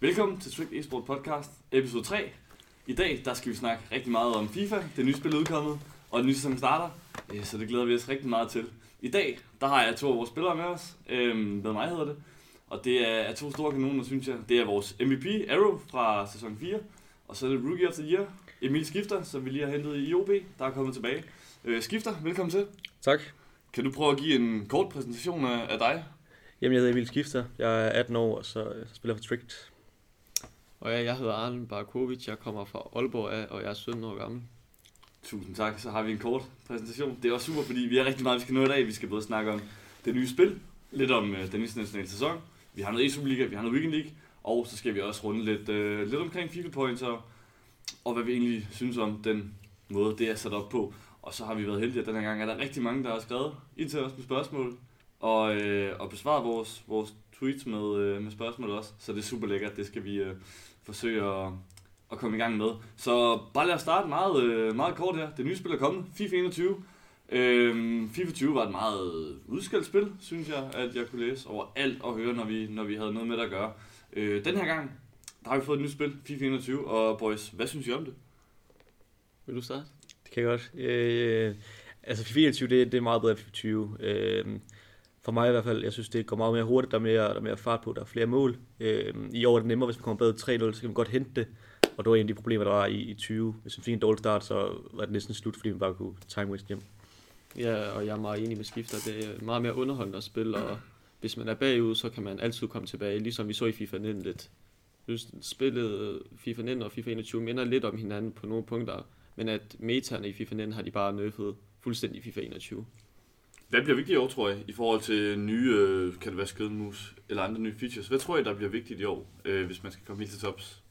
Velkommen til Trick Esport Podcast, episode 3. I dag der skal vi snakke rigtig meget om FIFA, det nye spil er udkommet, og den nye sæson starter, øh, så det glæder vi os rigtig meget til. I dag der har jeg to af vores spillere med os, øhm, hvad mig hedder det, og det er to store kanoner, synes jeg. Det er vores MVP, Arrow, fra sæson 4, og så er det Rookie of the Year, Emil Skifter, som vi lige har hentet i OB, der er kommet tilbage. Øh, Skifter, velkommen til. Tak. Kan du prøve at give en kort præsentation af, af dig? Jamen, jeg hedder Emil Skifter. Jeg er 18 år, og så øh, spiller for Tricked. Og ja, jeg hedder Arlen Barkovic, jeg kommer fra Aalborg af, og jeg er 17 år gammel. Tusind tak, så har vi en kort præsentation. Det er også super, fordi vi har rigtig meget, vi skal nå i dag. Vi skal både snakke om det nye spil, lidt om øh, den internationale sæson, vi har noget e Superliga, vi har noget Weekend League, og så skal vi også runde lidt, øh, lidt omkring FIFA Points og, og hvad vi egentlig synes om den måde, det er sat op på. Og så har vi været heldige, at den her gang er der rigtig mange, der har skrevet ind til os med spørgsmål, og, øh, og besvaret vores, vores tweets med, øh, med spørgsmål også. Så det er super lækkert, det skal vi øh, forsøge at, at komme i gang med. Så bare lad os starte meget, øh, meget kort her. Det nye spil er kommet, FIFA 21. Øhm, FIFA 20 var et meget udskilt spil, synes jeg, at jeg kunne læse over alt og høre, når vi, når vi havde noget med det at gøre. Øh, den her gang, der har vi fået et nyt spil, FIFA 21, og boys, hvad synes I om det? Vil du starte? Det kan jeg godt. Øh, øh altså, FIFA 21, det, det er meget bedre end FIFA 20. Øh, for mig i hvert fald, jeg synes, det går meget mere hurtigt, der er mere, der er mere fart på, der er flere mål. Øh, I år er det nemmere, hvis man kommer bedre 3-0, så kan man godt hente det. Og det var en af de problemer, der var i, i 20. Hvis man fik en dårlig start, så var det næsten slut, fordi man bare kunne time waste hjem. Ja, og jeg er meget enig med skifter. Det er meget mere underholdende at spille, og hvis man er bagud, så kan man altid komme tilbage, ligesom vi så i FIFA 19 lidt. Jeg synes, spillet øh, FIFA 19 og FIFA 21 minder lidt om hinanden på nogle punkter, men at metaerne i FIFA 19 har de bare nøffet fuldstændig i FIFA 21. Hvad bliver vigtigt i år, tror jeg, i forhold til nye, øh, kan det være skridmus eller andre nye features? Hvad tror I, der bliver vigtigt i år, øh, hvis man skal komme helt til tops?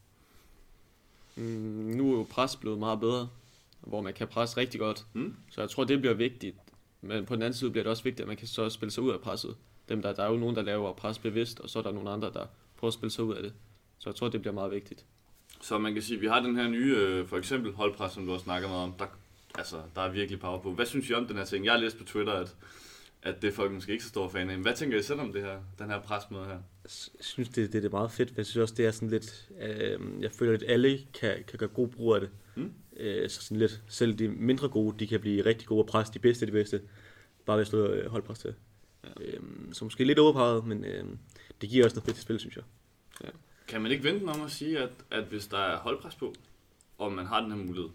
Mm, nu er jo pres blevet meget bedre, hvor man kan presse rigtig godt. Mm. Så jeg tror, det bliver vigtigt. Men på den anden side bliver det også vigtigt, at man kan så spille sig ud af presset. Dem der, der er jo nogen, der laver pres bevidst, og så er der nogle andre, der prøver at spille sig ud af det. Så jeg tror, det bliver meget vigtigt. Så man kan sige, at vi har den her nye, øh, for eksempel holdpres, som du har snakket meget om. Der, altså, der er virkelig power på. Hvad synes I om den her ting? Jeg har læst på Twitter, at, at det er folk måske ikke så store fan af. Men hvad tænker I selv om det her, den her presmøde her? Jeg synes, det, det, det er meget fedt. Jeg synes også, det er sådan lidt... Øh, jeg føler, at alle kan, kan gøre god brug af det. Mm. Øh, så sådan lidt, selv de mindre gode, de kan blive rigtig gode at presse de bedste af de bedste. Bare ved at slå øh, holdpres til. Ja. Øh, så måske lidt overpowered, men øh, det giver også noget fedt til spil, synes jeg. Kan man ikke vente om at sige, at, at hvis der er holdpres på, og man har den her mulighed,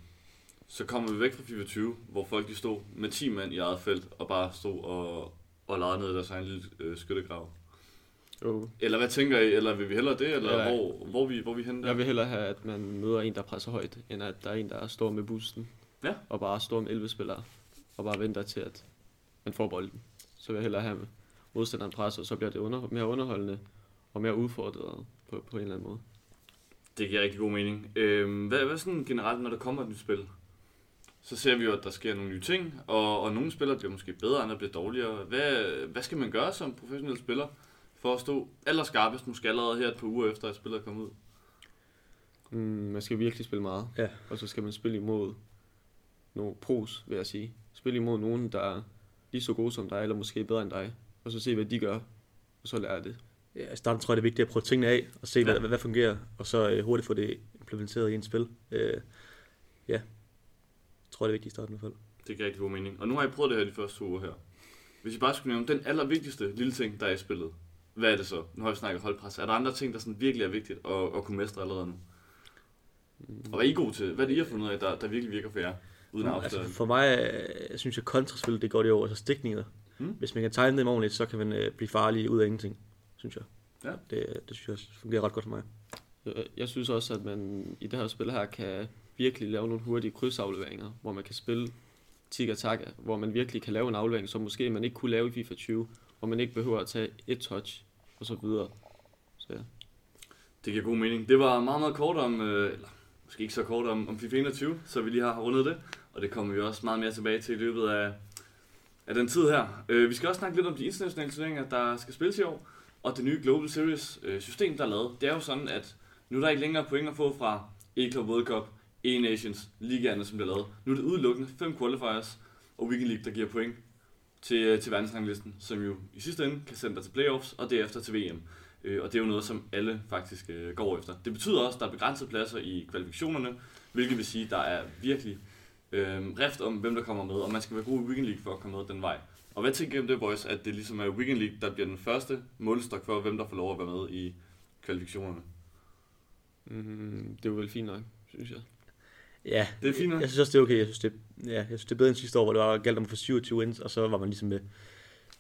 så kommer vi væk fra FIFA 20, hvor folk de stod med 10 mand i eget felt, og bare stod og, og legede ned i deres egen lille øh, skyttegrav. Jo. Eller hvad tænker I? Eller vil vi hellere det? Eller Ja. hvor, hvor, vi, hvor vi henne der? Jeg vil hellere have, at man møder en, der presser højt, end at der er en, der står med boosten. Ja. Og bare står med 11 spillere. Og bare venter til, at man får bolden. Så vil jeg hellere have modstanderen presser, så bliver det under, mere underholdende og mere udfordret på, på en eller anden måde. Det giver rigtig god mening. Øhm, hvad, hvad sådan generelt, når der kommer et nyt spil? Så ser vi jo, at der sker nogle nye ting, og, og nogle spillere bliver måske bedre, andre bliver dårligere. Hvad, hvad skal man gøre som professionel spiller for at stå allerskarpest, måske allerede her et par uger efter, at spillet er kommet ud? Mm, man skal virkelig spille meget. Ja. Og så skal man spille imod nogle pros, vil jeg sige. Spille imod nogen, der er lige så gode som dig, eller måske bedre end dig. Og så se, hvad de gør, og så lære det. Ja, i starten tror jeg, det er vigtigt at prøve tingene af, og se, hvad, Ja. hvad, hvad fungerer, og så øh, hurtigt få det implementeret i en spil. Øh, ja, jeg tror, det er vigtigt i starten i hvert fald. Det giver rigtig god mening. Og nu har jeg prøvet det her de første to uger her. Hvis I bare skulle nævne den allervigtigste lille ting, der er i spillet, hvad er det så? Nu har vi snakket holdpres. Er der andre ting, der sådan virkelig er vigtigt at, at kunne mestre allerede nu? Og hvad er I gode til? Hvad er det, I har fundet ud af, der, der virkelig virker for jer? Uden at altså, for mig, øh, jeg synes jeg, kontraspil, det går det over, altså stikninger. Mm. Hvis man kan tegne dem ordentligt, så kan man øh, blive farlig ud af ingenting, synes jeg. Ja. Det, det synes jeg også fungerer ret godt for mig. Jeg, jeg synes også, at man i det her spil her kan virkelig lave nogle hurtige krydsafleveringer, hvor man kan spille tika taka, hvor man virkelig kan lave en aflevering, som måske man ikke kunne lave i FIFA 20, hvor man ikke behøver at tage et touch og så videre. Så ja. Det giver god mening. Det var meget, meget kort om, øh, eller måske ikke så kort om, om FIFA 21, så vi lige har rundet det. Og det kommer vi også meget mere tilbage til i løbet af, af den tid her. Øh, vi skal også snakke lidt om de internationale turneringer, der skal spilles i år. Og det nye Global Series øh, system, der er lavet. Det er jo sådan, at nu er der ikke længere point at få fra E-Club World Cup, E-Nations, ligaerne, som bliver lavet. Nu er det udelukkende fem qualifiers og Weekend League, der giver point til, øh, til verdensranglisten, som jo i sidste ende kan sende dig til playoffs og derefter til VM. Øh, og det er jo noget, som alle faktisk øh, går efter. Det betyder også, at der er begrænsede pladser i kvalifikationerne, hvilket vil sige, at der er virkelig øh, rift om, hvem der kommer med, og man skal være god i Weekend League for at komme med den vej. Og hvad tænker I om det, boys, at det ligesom er Weekend League, der bliver den første målestok for, hvem der får lov at være med i kvalifikationerne? Mm, det er jo vel fint nok, synes jeg. Ja, Det er fint nok. Jeg synes også, det er okay. Jeg synes, det, ja, jeg synes, det er bedre end sidste år, hvor det var galt om at få 27 wins, og så var man ligesom med.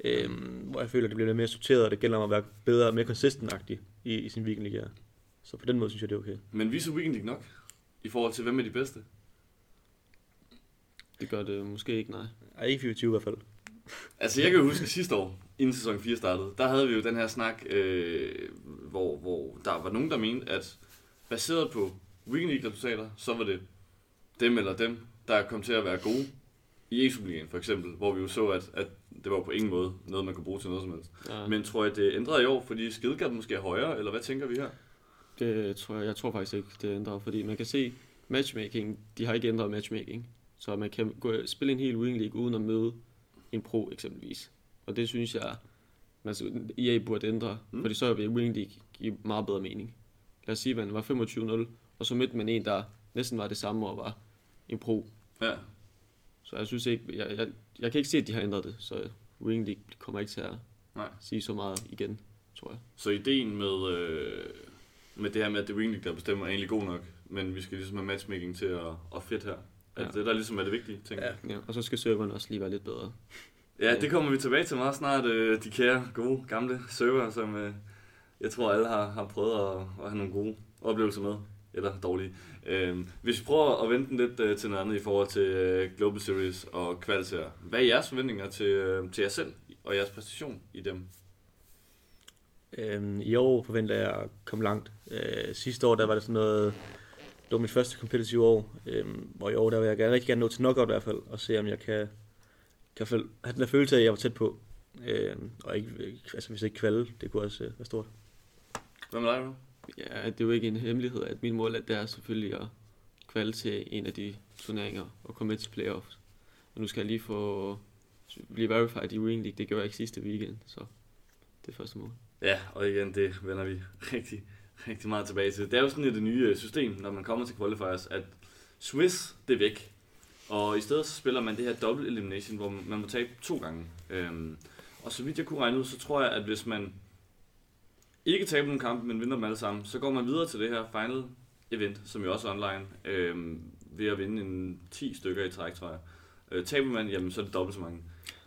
Øhm, hvor jeg føler, at det bliver lidt mere sorteret, og det gælder om at være bedre og mere consistent i, i sin weekend league. Så på den måde synes jeg, det er okay. Men viser Weekend League nok? I forhold til, hvem er de bedste? Det gør det måske ikke, nej. Ej, ikke 24 i hvert fald. Altså, jeg kan jo huske sidste år, inden sæson 4 startede, der havde vi jo den her snak, øh, hvor, hvor der var nogen, der mente, at baseret på Weekend League-resultater, så var det dem eller dem, der kom til at være gode i Ligaen for eksempel, hvor vi jo så, at, at det var på ingen måde noget, man kunne bruge til noget som helst. Ja, Men tror jeg, det ændrede i år, fordi skidegab måske er højere, eller hvad tænker vi her? det tror jeg, jeg tror faktisk ikke, det ændrer, fordi man kan se, matchmaking, de har ikke ændret matchmaking, så man kan gå, spille en hel weekend league uden at møde en pro eksempelvis. Og det synes jeg, man, EA burde ændre, Mm. fordi så vil weekend league give meget bedre mening. Lad os sige, at man var 25-0, og så mødte man en, der næsten var det samme og var en pro. Ja, Så jeg synes ikke, jeg, jeg, jeg kan ikke se, at de har ændret det, så weekend league kommer ikke til at Nej. sige så meget igen, tror jeg. så ideen med, øh, med det her med, at det er Weekend League, der bestemmer, er egentlig god nok, men vi skal ligesom have matchmaking til at, at fedt her. Ja. det der ligesom er det vigtige, tænker jeg. Ja, og så skal serveren også lige være lidt bedre. Ja, det kommer vi tilbage til meget snart. Øh, de kære, gode, gamle server, som øh, jeg tror alle har, har prøvet at, at have nogle gode oplevelser med. Eller dårlige. Øh, hvis vi prøver at vente den lidt øh, til noget andet i forhold til øh, Global Series og kvaliteter. Hvad er jeres forventninger til, øh, til jer selv og jeres præstation i dem? Øhm, I år forventer jeg at komme langt. Øh, sidste år, der var det sådan noget... Det var mit første competitive år, øhm, hvor i år, der vil jeg gerne, rigtig gerne nå til knockout i hvert fald, og se om jeg kan, kan fald- have den der følelse af, at jeg var tæt på. Øhm, og ikke, altså hvis ikke kvalde, det kunne også øh, være stort. Hvad med dig, Ro? Ja, det er jo ikke en hemmelighed, at min mål er, det er selvfølgelig at kvalde til en af de turneringer og komme med til playoffs. Og nu skal jeg lige få blive verified i Wing League. Det gjorde jeg ikke sidste weekend, så det er første mål. Ja, og igen, det vender vi rigtig, rigtig meget tilbage til. Det er jo sådan et det nye øh, system, når man kommer til qualifiers, at Swiss, det er væk. Og i stedet så spiller man det her double elimination, hvor man må tabe to gange. Øhm, og så vidt jeg kunne regne ud, så tror jeg, at hvis man ikke taber nogen kampe, men vinder dem alle sammen, så går man videre til det her final event, som jo også er online, øh, ved at vinde en 10 stykker i træk, tror jeg. Øh, taber man, jamen så er det dobbelt så mange.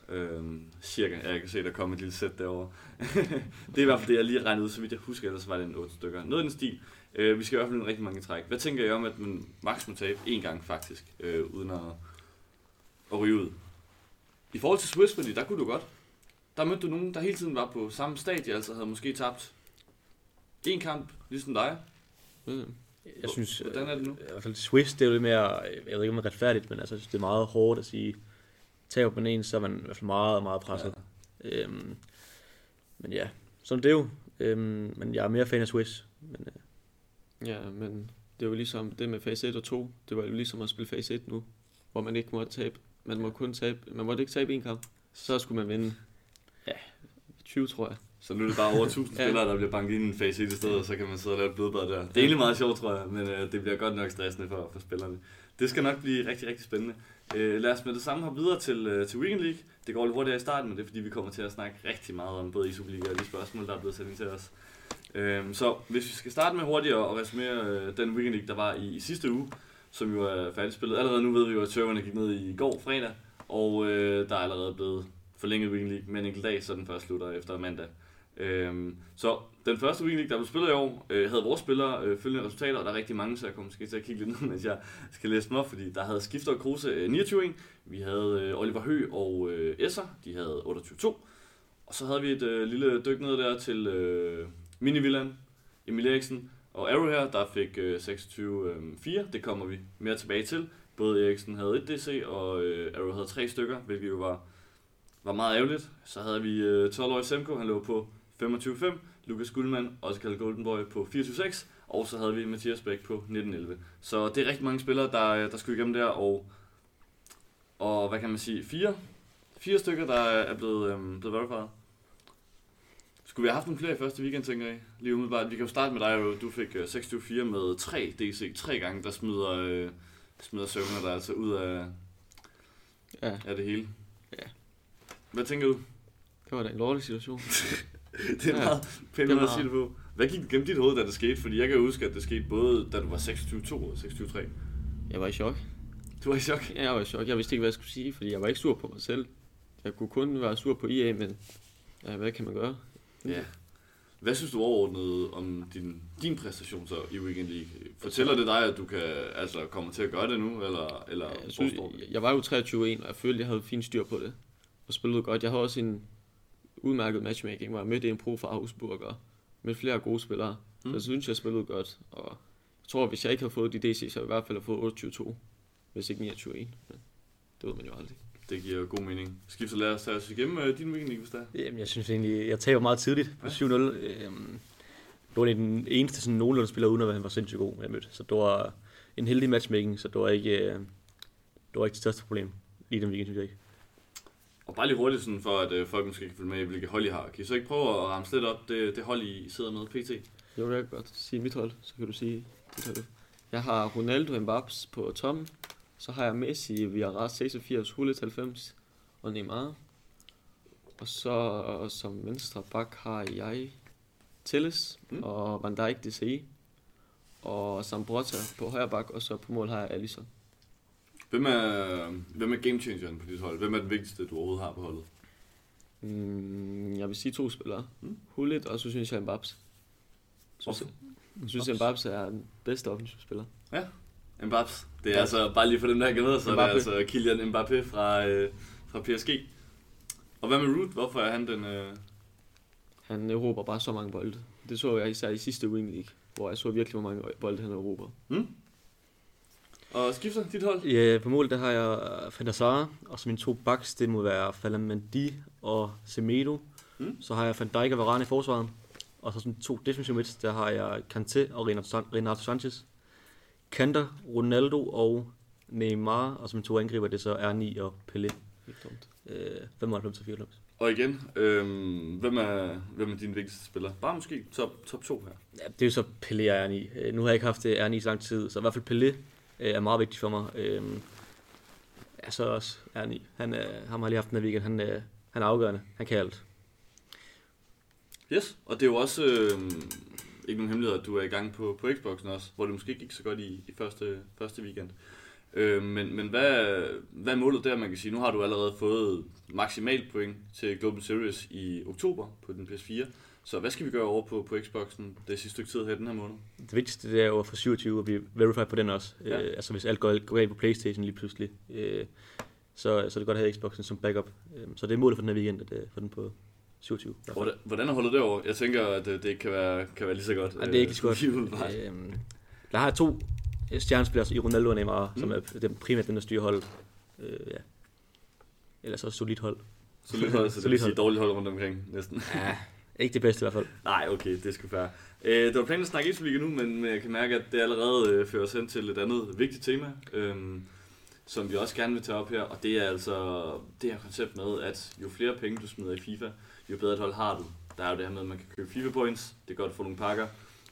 Øh, cirka. Ja, jeg kan se, der kommer et lille sæt derovre. det er i hvert fald det, jeg lige regnede ud, så vidt jeg husker, ellers var det en 8 stykker. Noget i den stil. Øh, vi skal i hvert fald en rigtig mange træk. Hvad tænker I om, at man maks må tabe én gang faktisk, øh, uden at, at ryge ud? I forhold til Swiss, fordi der kunne du godt. Der mødte du nogen, der hele tiden var på samme stadie, altså havde måske tabt en kamp, ligesom dig. Mm. Jeg synes, Hvordan er det nu? i hvert fald Swiss, det er jo lidt mere, jeg ved ikke om det er retfærdigt, men altså, jeg synes, det er meget hårdt at sige, taber man en, så er man i hvert fald meget, meget presset. Ja. Øhm, men ja, sådan det er jo. Øhm, men jeg er mere fan af Swiss. Men, øh, Ja, men det er jo ligesom det med fase 1 og 2. Det var jo ligesom at spille fase 1 nu, hvor man ikke måtte tabe. Man må kun tabe, man måtte ikke tabe en kamp. Så skulle man vinde, 20 tror jeg. Så nu er det bare over 1000 Ja. spillere, der bliver banket ind i en fase 1 i stedet, og så kan man sidde og lave et blodbad der. Det er egentlig meget sjovt, tror jeg, men øh, det bliver godt nok stressende for, for spillerne. Det skal nok blive rigtig, rigtig spændende. Øh, lad os med det samme hoppe videre til, øh, til Weekend League. Det går lidt hurtigere i starten, men det er fordi, vi kommer til at snakke rigtig meget om både i Superliga og de spørgsmål, der er blevet sendt ind til os. Øh, så hvis vi skal starte med hurtigt at resumere øh, den Weekend League, der var i, i sidste uge, som jo er færdigspillet. Allerede nu ved vi jo, at serverne gik ned i går fredag, og øh, der er allerede blevet forlænget Weekend League med en enkelt dag, så den først slutter efter mandag. Øhm, så den første Weekend League, der blev spillet i år, øh, havde vores spillere øh, følgende resultater, og der er rigtig mange, så jeg kommer måske til at kigge lidt ned, mens jeg skal læse dem op, fordi der havde Skifter og Kruse øh, 29 vi havde øh, Oliver Hø og øh, Esser, de havde 28-2, og så havde vi et øh, lille dyk ned der til øh, Mini Villan, Emil Eriksen og Arrow her, der fik øh, 26-4, øh, det kommer vi mere tilbage til. Både Eriksen havde 1 DC, og øh, Arrow havde tre stykker, hvilket jo var, var meget ærgerligt. Så havde vi øh, 12-årige Semko, han lå på 25-5, Lukas Guldmann, også kaldet Golden Boy, på 24-6, og så havde vi Mathias Bæk på 19-11. Så det er rigtig mange spillere, der, der skulle igennem der, og, og hvad kan man sige, fire, fire stykker, der er blevet, øhm, blevet verified. Skulle vi have haft nogle flere i første weekend, tænker jeg? Lige umiddelbart. Vi kan jo starte med dig. Du fik øh, 26-4 med 3 DC. Tre gange, der smider, øh, smider søvner der altså ud af, Ja, af det hele. Ja. Hvad tænker du? det var da en lortig situation. det er Ja, meget pæn det måde at sige det på. Hvad gik gennem dit hoved, da det skete? Fordi jeg kan huske, at det skete både, da du var 26-2 og 26-3. Jeg var i chok. Du var i chok. Ja, jeg var i chok. Jeg vidste ikke, hvad jeg skulle sige, fordi jeg var ikke sur på mig selv. Jeg kunne kun være sur på IA, men ja, hvad kan man gøre? Ja. Hvad synes du overordnet om din, din præstation så i Weekend League? Fortæller det dig, at du kan altså komme til at gøre det nu, eller, eller Jeg, synes, du? jeg var jo 23 og jeg følte, jeg havde fint styr på det. Og spillede godt. Jeg havde også en udmærket matchmaking, hvor jeg mødte en pro fra Augsburg og mødte flere gode spillere. Mm. Så jeg synes, jeg spillede godt. Og jeg tror, hvis jeg ikke havde fået de DC, så havde jeg i hvert fald have fået 28 hvis ikke 29 Men det ved man jo aldrig. Det giver god mening. Skift så lad os tage os igennem uh, din Weekend League, hvis der er. Jamen, jeg synes egentlig, jeg taber meget tidligt på 7-0. Øhm, det var den eneste sådan nogenlunde spiller, uden at han var sindssygt god, jeg mødte. Så det var en heldig matchmaking, så det var ikke, øh, det var ikke det største problem. Lige den weekend, synes jeg ikke. Og bare lige hurtigt, sådan for at uh, folk måske kan følge med i, hvilke hold I har. Kan I så ikke prøve at ramse lidt op, det, det hold, I sidder med pt? Jo, jeg kan godt sige mit hold, så kan du sige dit hold. Jeg har Ronaldo Mbappé på toppen. Så har jeg Messi, Villarreal 86, Hullet 90 og Neymar. Og så som venstre bak har jeg Telles Mm. mm. og Van Dijk DCI. Og Sambrotta på højre bak, og så på mål har jeg Alisson. Hvem er, hvem er game changeren på dit hold? Hvem er den vigtigste, du overhovedet har på holdet? Mm, jeg vil sige to spillere. Mm. Mm. Hullet, og så synes jeg Mbappé. Synes, Hvorfor? jeg synes Mbappé er den bedste offensiv spiller. Mbappé. Det er Ja. altså, bare lige for dem, der ikke ved, så er det Mbappé. altså Kylian Mbappé fra, øh, fra PSG. Og hvad med Root? Hvorfor er han den... Øh... Han erobrer bare så mange bolde. Det så jeg især i sidste Wing League, hvor jeg så virkelig, hvor mange bolde han erobrer. Hmm? Og skifter dit hold? Ja, på mål, der har jeg der Sar, og så mine to backs, det må være Falamandi og Semedo. Mm. Så har jeg Van Dijk og Varane i forsvaret. Og så sådan to defensive mids, der har jeg Kanté og Renato San- Renato Sanchez. Kanter, Ronaldo og Neymar, og mine to angriber, det er så R9 og Pelé. Øh, 95 og 94. Og igen, øh, hvem, er, hvem er din vigtigste spiller? Bare måske top, top 2 her. Ja, det er jo så Pelé og R9. Øh, nu har jeg ikke haft øh, R9 i så lang tid, så i hvert fald Pelé øh, er meget vigtig for mig. Øh, ja, så også R9. Han, øh, ham har lige haft den her weekend. Han, øh, han er afgørende. Han kan alt. Yes, og det er jo også øh, ikke nogen hemmelighed, at du er i gang på, på Xboxen også, hvor det måske ikke gik så godt i, i første, første weekend. Øh, men men hvad, hvad er målet der, man kan sige? Nu har du allerede fået maksimalt point til Global Series i oktober på den PS4. Så hvad skal vi gøre over på, på Xboxen det sidste stykke tid her den her måned? Det vigtigste det er jo at få 27 og blive verified på den også. Ja. Øh, altså hvis alt går, går galt på Playstation lige pludselig, øh, så, så er det godt at have Xboxen som backup. Øh, så det er målet for den her weekend, at øh, få den på 27. i hvert fald. Hvordan, hvordan er holdet derovre? Jeg tænker, at det, det ikke kan være, kan være lige så godt. Nej, det er ikke lige så godt. Øh, der har to stjernespillere i Ronaldo og Neymar, mm. som er dem, primært den, der styrer holdet. Øh, ja. Ellers også solidt hold. Så lidt hold, så det vil Solidt sige hold. dårligt hold rundt omkring næsten. Ja, ikke det bedste i hvert fald. Nej, okay, det skal være. Øh, det var planen at snakke Superliga nu, men men jeg kan mærke, at det allerede øh, fører os hen til et andet vigtigt tema, øh, som vi også gerne vil tage op her, og det er altså det her koncept med, at jo flere penge du smider i FIFA, jo bedre et hold har du. Der er jo det her med, at man kan købe FIFA points, det er godt at få nogle pakker,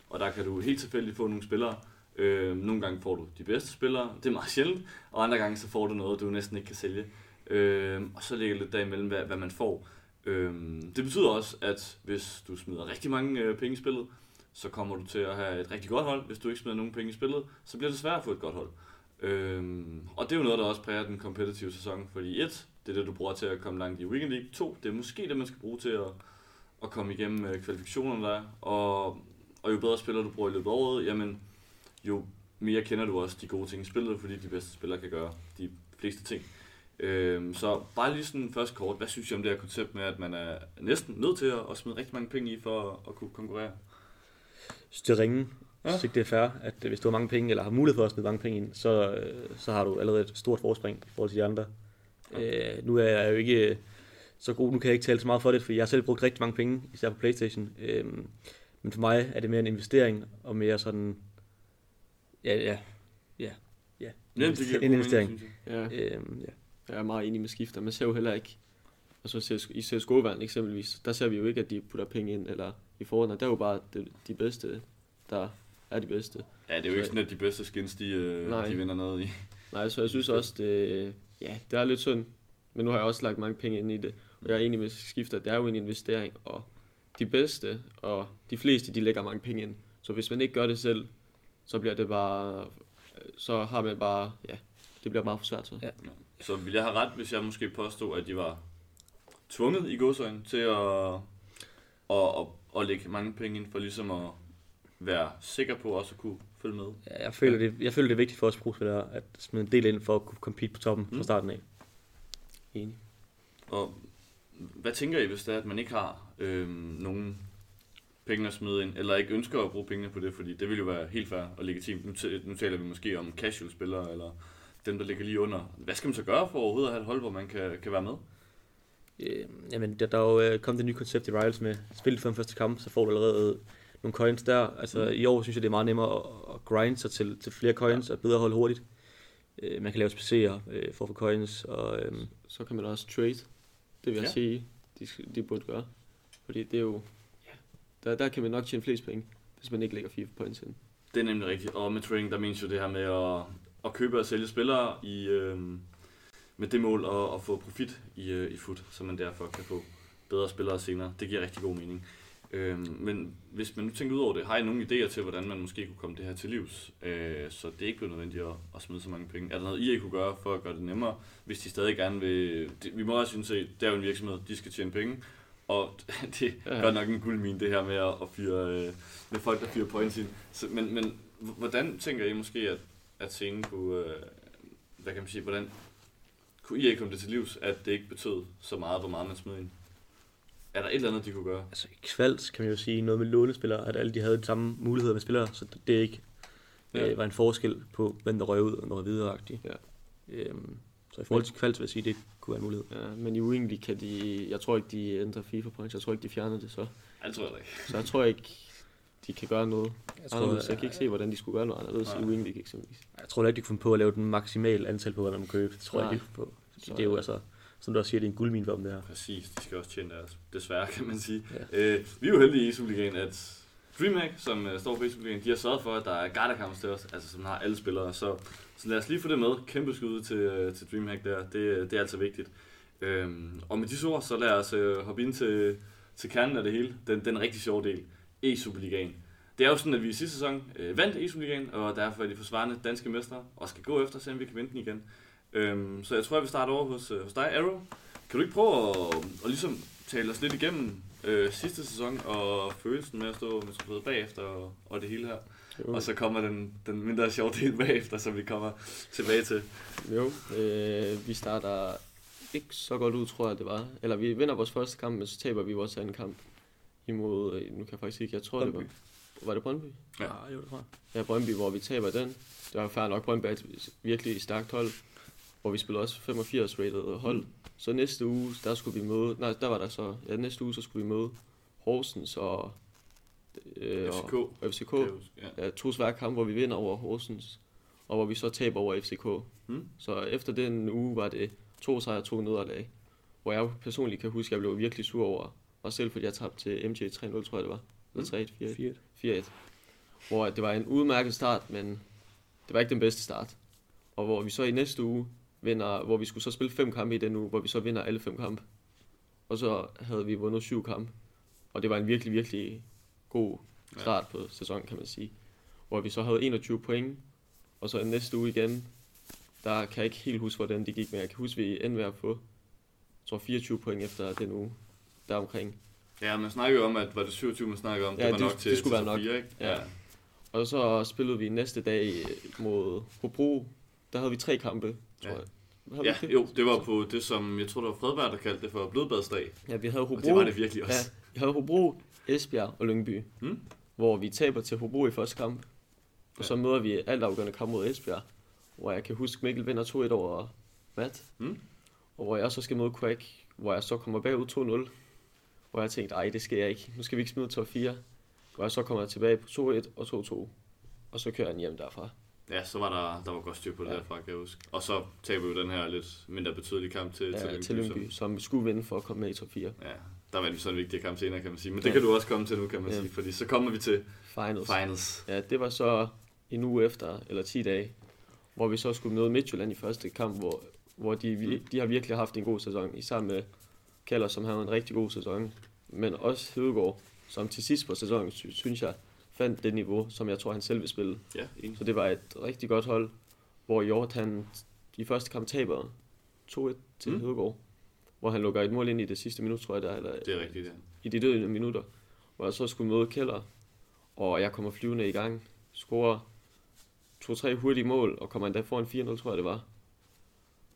og der kan du helt tilfældigt få nogle spillere. Øh, nogle gange får du de bedste spillere, det er meget sjældent, og andre gange så får du noget, du næsten ikke kan sælge. Øh, og så ligger lidt derimellem, hvad, hvad man får. Øhm, det betyder også, at hvis du smider rigtig mange øh, penge i spillet, så kommer du til at have et rigtig godt hold. Hvis du ikke smider nogen penge i spillet, så bliver det svært at få et godt hold. Øhm, og det er jo noget, der også præger den kompetitive sæson, fordi et, det er det, du bruger til at komme langt i Weekend League. To, det er måske det, man skal bruge til at, at komme igennem øh, kvalifikationerne der. Og, og jo bedre spiller du bruger i løbet af året, jamen, jo mere kender du også de gode ting i spillet, fordi de bedste spillere kan gøre de fleste ting. Øhm, så bare lige sådan først kort, hvad synes I om det her koncept med, at man er næsten nødt til at, at smide rigtig mange penge i for at, at kunne konkurrere? Synes, det er ringe. Ja. Jeg synes det er fair, at øh, hvis du har mange penge, eller har mulighed for at smide mange penge ind, så, øh, så har du allerede et stort forspring i forhold til de andre. Ja. Øh, nu er jeg jo ikke øh, så god, nu kan jeg ikke tale så meget for det, for jeg har selv brugt rigtig mange penge, især på Playstation. Øh, men for mig er det mere en investering, og mere sådan, ja, ja, ja, ja. Det god en investering. mening. Ja, Øh, ja. Jeg er meget enig med skifter. Man ser jo heller ikke Og så CS i CSGO-verden eksempelvis, der ser vi jo ikke, at de putter penge ind, eller i Fortnite, der er jo bare de, de bedste, der er de bedste. Ja, det er jo ikke sådan, at de bedste skins, de, øh, Nej. de vinder noget i. Nej, så jeg synes også, det, ja, det er lidt synd. Men nu har jeg også lagt mange penge ind i det. Og jeg er enig med skifter, det er jo en investering. Og de bedste og de fleste, de lægger mange penge ind. Så hvis man ikke gør det selv, så bliver det bare, så har man bare, ja, det bliver meget for svært så. Ja. Så vil jeg have ret, hvis jeg måske påstod, at de var tvunget i godsøjne til at, at, at, at lægge mange penge ind for ligesom at være sikker på også at kunne følge med. Ja, jeg, føler, det, jeg føler, det er vigtigt for os pro-spillere at smide en del ind for at kunne compete på toppen Mm. fra starten af. Enig. Og hvad tænker I, hvis det er, at man ikke har øhm, nogen penge at smide ind, eller ikke ønsker at bruge pengene på det, fordi det vil jo være helt fair og legitimt. Nu, nu taler vi måske om casual-spillere, eller dem, der ligger lige under. Hvad skal man så gøre for overhovedet at have et hold, hvor man kan, kan være med? Øh, jamen, der, der er jo øh, kommet det nye koncept i Rivals med spil for den første kamp, så får du allerede nogle coins der. Altså Mm. i år synes jeg, det er meget nemmere at, at grind sig til, til flere coins og bedre holde hurtigt. Øh, man kan lave SPC'er øh, for at få coins, og øh, Så kan man også trade. Det vil jeg Ja. ja. sige, de, de burde gøre. Fordi det er jo, ja, der, der kan man nok tjene flest penge, hvis man ikke lægger FIFA points ind. Det er nemlig rigtigt. Og med trading, der menes jo det her med at, at købe og sælge spillere i, øhm, med det mål at, at få profit i, øh, i foot, så man derfor kan få bedre spillere senere. Det giver rigtig god mening. Øhm, men hvis man nu tænker ud over det, har I nogle idéer til, hvordan man måske kunne komme det her til livs, øh, så det ikke bliver nødvendigt at, at smide så mange penge? Er der noget, I kunne gøre for at gøre det nemmere, hvis de stadig gerne vil... Det, vi må også synes, at det er jo en virksomhed, de skal tjene penge, og det er godt nok en guldmine, det her med at, fyre, øh, med folk, der fyrer points ind. Så, men, men hvordan tænker I måske, at, at scenen kunne... Øh, hvad kan man sige, hvordan kunne I ikke komme det til livs, at det ikke betød så meget, hvor meget man smed ind? Er der et eller andet, de kunne gøre? altså i Kvalt kan man jo sige noget med lånespillere, at alle de havde de samme muligheder med spillere, så det, ikke Ja. øh, var en forskel på, hvem der røg ud og noget videre Ja. Øhm, så i forhold til Kvalt vil jeg sige, det kunne være en mulighed. Ja, men i uendeligt kan de, jeg tror ikke, de ændrer FIFA points. Jeg tror ikke, de fjerner det så. Jeg tror jeg ikke. Så jeg tror ikke, de kan gøre noget Jeg anderledes. Jeg kan ikke se, hvordan de skulle gøre noget anderledes Nej. i uendeligt eksempelvis. Jeg tror ikke, de kunne finde på at lave den maksimale antal på, hvad man må købe. Det tror jeg Nej. ikke, de kunne på. Så- Det er jo altså, som du også siger, det er en guldmine for dem der. Præcis, de skal også tjene deres. Desværre, kan man sige. Ja. Øh, vi er jo heldige i Superligaen, at DreamHack, som øh, står for i Superligaen, de har sørget for, at der er Gardakamps til os, altså som har alle spillere. Så, så lad os lige få det med. Kæmpe skud til, øh, til DreamHack der. Det, det er altså vigtigt. Øhm, og med disse ord, så lad os øh, hoppe ind til, til kernen af det hele. Den, den rigtig sjove del. E-Superligaen. Det er jo sådan, at vi i sidste sæson øh, vandt E-Superligaen, og derfor er de forsvarende danske mestre, og skal gå efter, se om vi kan vinde den igen. Øhm, så jeg tror, jeg vil starte over hos, øh, hos dig, Arrow. Kan du ikke prøve at, at ligesom tale os lidt igennem øh, sidste sæson, og følelsen med at stå med trofæet bagefter, og, og det hele her? Jo, Og så kommer den, den mindre sjove del bagefter, som vi kommer tilbage til. jo øh, vi starter ikke så godt ud, tror jeg det var. Eller vi vinder vores første kamp, men så taber vi vores anden kamp imod, øh, nu kan jeg faktisk ikke, jeg tror det var, Brøndby. var det Brøndby? Ja. Ah, jo, det jeg. Ja, Brøndby, hvor vi taber den. Det var fair nok, Brøndby er et virkelig stærkt hold, hvor vi spillede også 85 rated hold. Mm. Så næste uge, der skulle vi møde, nej, der var der så, ja, næste uge, så skulle vi møde Horsens og, øh, FCK. og, og FCK. Huske. Ja. Ja, to svære kampe, hvor vi vinder over Horsens, og hvor vi så taber over FCK. Mm. Så efter den uge var det to sejre og to nederlag, hvor jeg personligt kan huske, at jeg blev virkelig sur over, og selv fordi jeg tabte til MJ 3-0, tror jeg det var. Eller 3-1, 4-1. 4 4-1. Hvor det var en udmærket start, men det var ikke den bedste start. Og hvor vi så i næste uge vinder, hvor vi skulle så spille fem kampe i den uge, hvor vi så vinder alle fem kampe. Og så havde vi vundet syv kampe. Og det var en virkelig, virkelig god start på sæsonen, kan man sige. Hvor vi så havde 21 point, og så i næste uge igen, der kan jeg ikke helt huske, hvordan det gik, men jeg kan huske, at vi endte med at få, jeg tror 24 point efter den uge, deromkring. ja, man snakker jo om, at var det 27, man snakker om, Ja, det var det- nok til, det skulle til være top nok. fire, ikke? Ja. Og så spillede vi næste dag mod Hobro. Der havde vi tre kampe, tror Ja. jeg. Havde Ja, det? jo, det var på det, som jeg tror, det var Fredberg, der kaldte det for blodbadsdag. Ja, vi havde Hobro. Og det var det virkelig også. Ja, vi havde Hobro, Esbjerg og Lyngby. Hmm? Hvor vi taber til Hobro i første kamp. Og Ja. så møder vi alt afgørende kamp mod Esbjerg. Hvor jeg kan huske, Mikkel vinder 2-1 over Matt. Hmm? Og hvor jeg så skal møde Quack, hvor jeg så kommer bagud 2-0. Hvor jeg tænkte, ej, det skal jeg ikke. Nu skal vi ikke smide top 4. Hvor jeg så kommer tilbage på 2-1 og 2-2. Og så kører jeg den hjem derfra. Ja, så var der, der var godt styr på det Ja. derfra, kan jeg huske. Og så taber vi jo den her lidt mindre betydelige kamp til, Ja, til til Lyngby. Lyngby, som skulle vinde for at komme med i top 4. som- Ja, der var vi sådan en vigtig kamp senere, kan man sige. Men det Ja. kan du også komme til nu, kan man Ja. sige. Fordi så kommer vi til Finals. finals. Ja, det var så en uge efter, eller 10 dage, hvor vi så skulle møde Midtjylland i første kamp, hvor, hvor de, vi- de har virkelig haft en god sæson, især med Keller, som havde en rigtig god sæson, men også Hedegaard, som til sidst på sæsonen, sy- synes jeg, fandt det niveau, som jeg tror, han selv vil spille. Ja, enig. Så det var et rigtig godt hold, hvor Hjort, han i første kamp taber 2-1 til mm. Hedegaard, hvor han lukker et mål ind i det sidste minut, tror jeg, der, eller Det er rigtigt, ja. i de døde minutter, hvor jeg så skulle møde Keller, og jeg kommer flyvende i gang, scorer to-tre hurtige mål, og kommer endda foran 4-0, tror jeg det var.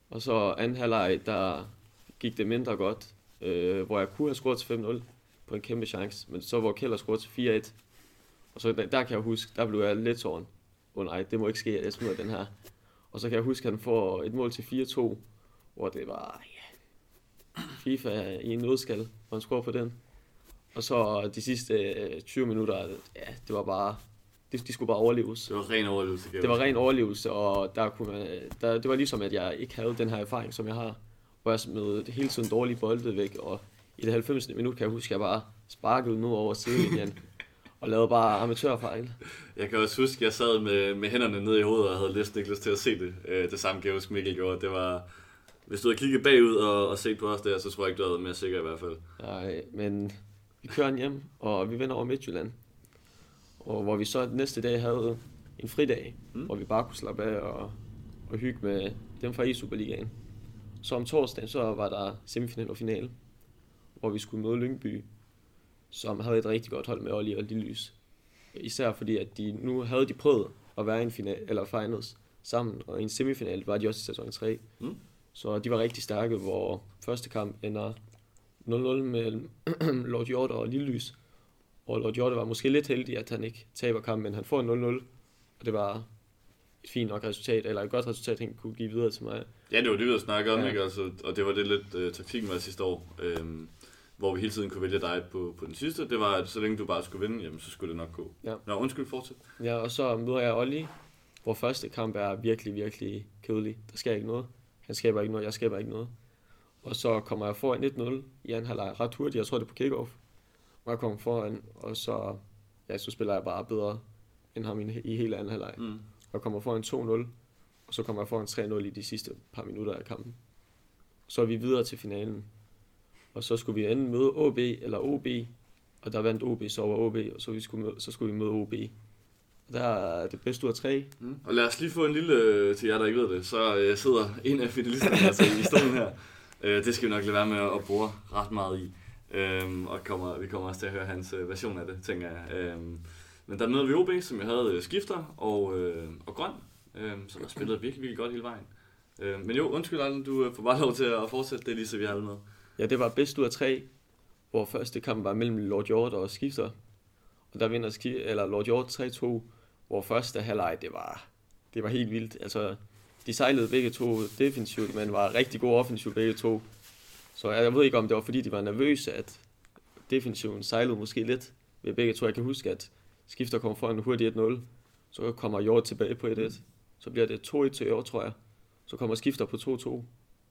Og så anden halvleg, der gik det mindre godt, øh, hvor jeg kunne have scoret til 5-0 på en kæmpe chance, men så hvor Keller scorede til 4-1, og så der, der kan jeg huske, der blev jeg lidt tårn. Åh oh, nej, det må ikke ske, at jeg smider den her. Og så kan jeg huske, at han får et mål til 4-2, hvor det var, ja, FIFA i en nødskal, hvor han scorer på den. Og så de sidste øh, 20 minutter, ja, det var bare, de, de skulle bare overleves. Det var ren overlevelse, Det var ren overlevelse, og der kunne man, der, det var ligesom, at jeg ikke havde den her erfaring, som jeg har. Hvor jeg smed hele tiden dårlige bolde væk, og i det 90. minut kan jeg huske, at jeg bare sparkede ned over sidelinjen, og lavede bare amatørfejl. Jeg kan også huske, at jeg sad med, med hænderne nede i hovedet og havde næsten ikke lyst til at se det. Øh, det samme kan jeg huske, Mikkel gjorde. Det var, hvis du havde kigget bagud og, og set på os der, så tror jeg ikke, du havde mere sikker i hvert fald. Nej, men vi kører hjem, og vi vinder over Midtjylland. Og hvor vi så næste dag havde en fridag, Mm. hvor vi bare kunne slappe af og, og hygge med dem fra E-Superligaen. Så om torsdagen, så var der semifinal og finale, hvor vi skulle møde Lyngby, som havde et rigtig godt hold med Olli og Lillys. Især fordi, at de nu havde de prøvet at være i en final, eller finals sammen, og i en semifinal var de også i sæson 3. Mm. Så de var rigtig stærke, hvor første kamp ender 0-0 mellem Lord Hjort og Lillys. Og Lord Hjort var måske lidt heldig, at han ikke taber kampen, men han får en 0-0. Og det var fint nok resultat, eller et godt resultat, han kunne give videre til mig. Ja, det var det, vi havde snakket om, Ja. ikke? Altså, og det var det lidt uh, taktikken var sidste år, øhm, hvor vi hele tiden kunne vælge dig på, på den sidste. Det var, at så længe du bare skulle vinde, jamen, så skulle det nok gå. Ja. Nå, undskyld, fortsæt. Ja, og så møder jeg Olli, hvor første kamp er virkelig, virkelig kedelig. Der sker ikke noget. Han skaber ikke noget, jeg skaber ikke noget. Og så kommer jeg foran 1-0 i anden halvleg ret hurtigt. Jeg tror, det er på kickoff. Og jeg kommer foran, og så, ja, så spiller jeg bare bedre end ham i, i hele anden halvleg. Mm. Og kommer foran 2-0, og så kommer jeg foran 3-0 i de sidste par minutter af kampen. Så er vi videre til finalen. Og så skulle vi enten møde OB eller OB, og der vandt OB så over OB, og så, vi skulle møde, så skulle vi møde OB. Og der er det bedste ud af tre. Mm. Og lad os lige få en lille, øh, til jer der ikke ved det, så øh, sidder en af finalisterne altså i stolen her. Øh, det skal vi nok lade være med at, at bruge ret meget i. Øhm, og kommer, vi kommer også til at høre hans øh, version af det, tænker jeg. Øhm, men der mødte vi OB, som jeg havde øh, skifter og, øh, og grøn, øh, som har spillet virkelig, virkelig godt hele vejen. Øh, men jo, undskyld Allen, du øh, får bare lov til at fortsætte det, lige så vi har med. Ja, det var bedst ud af tre, hvor første kamp var mellem Lord Hjort og Skifter. Og der vinder Ski, eller Lord Hjort 3-2, hvor første halvleg, det var, det var helt vildt. Altså, de sejlede begge to defensivt, men var rigtig gode offensivt begge to. Så jeg ved ikke, om det var fordi, de var nervøse, at defensiven sejlede måske lidt ved begge to. Jeg kan huske, at Skifter kommer foran hurtigt 1-0, så kommer Hjort tilbage på 1-1. Så bliver det 2-1 til Hjort, tror jeg. Så kommer Skifter på 2-2, og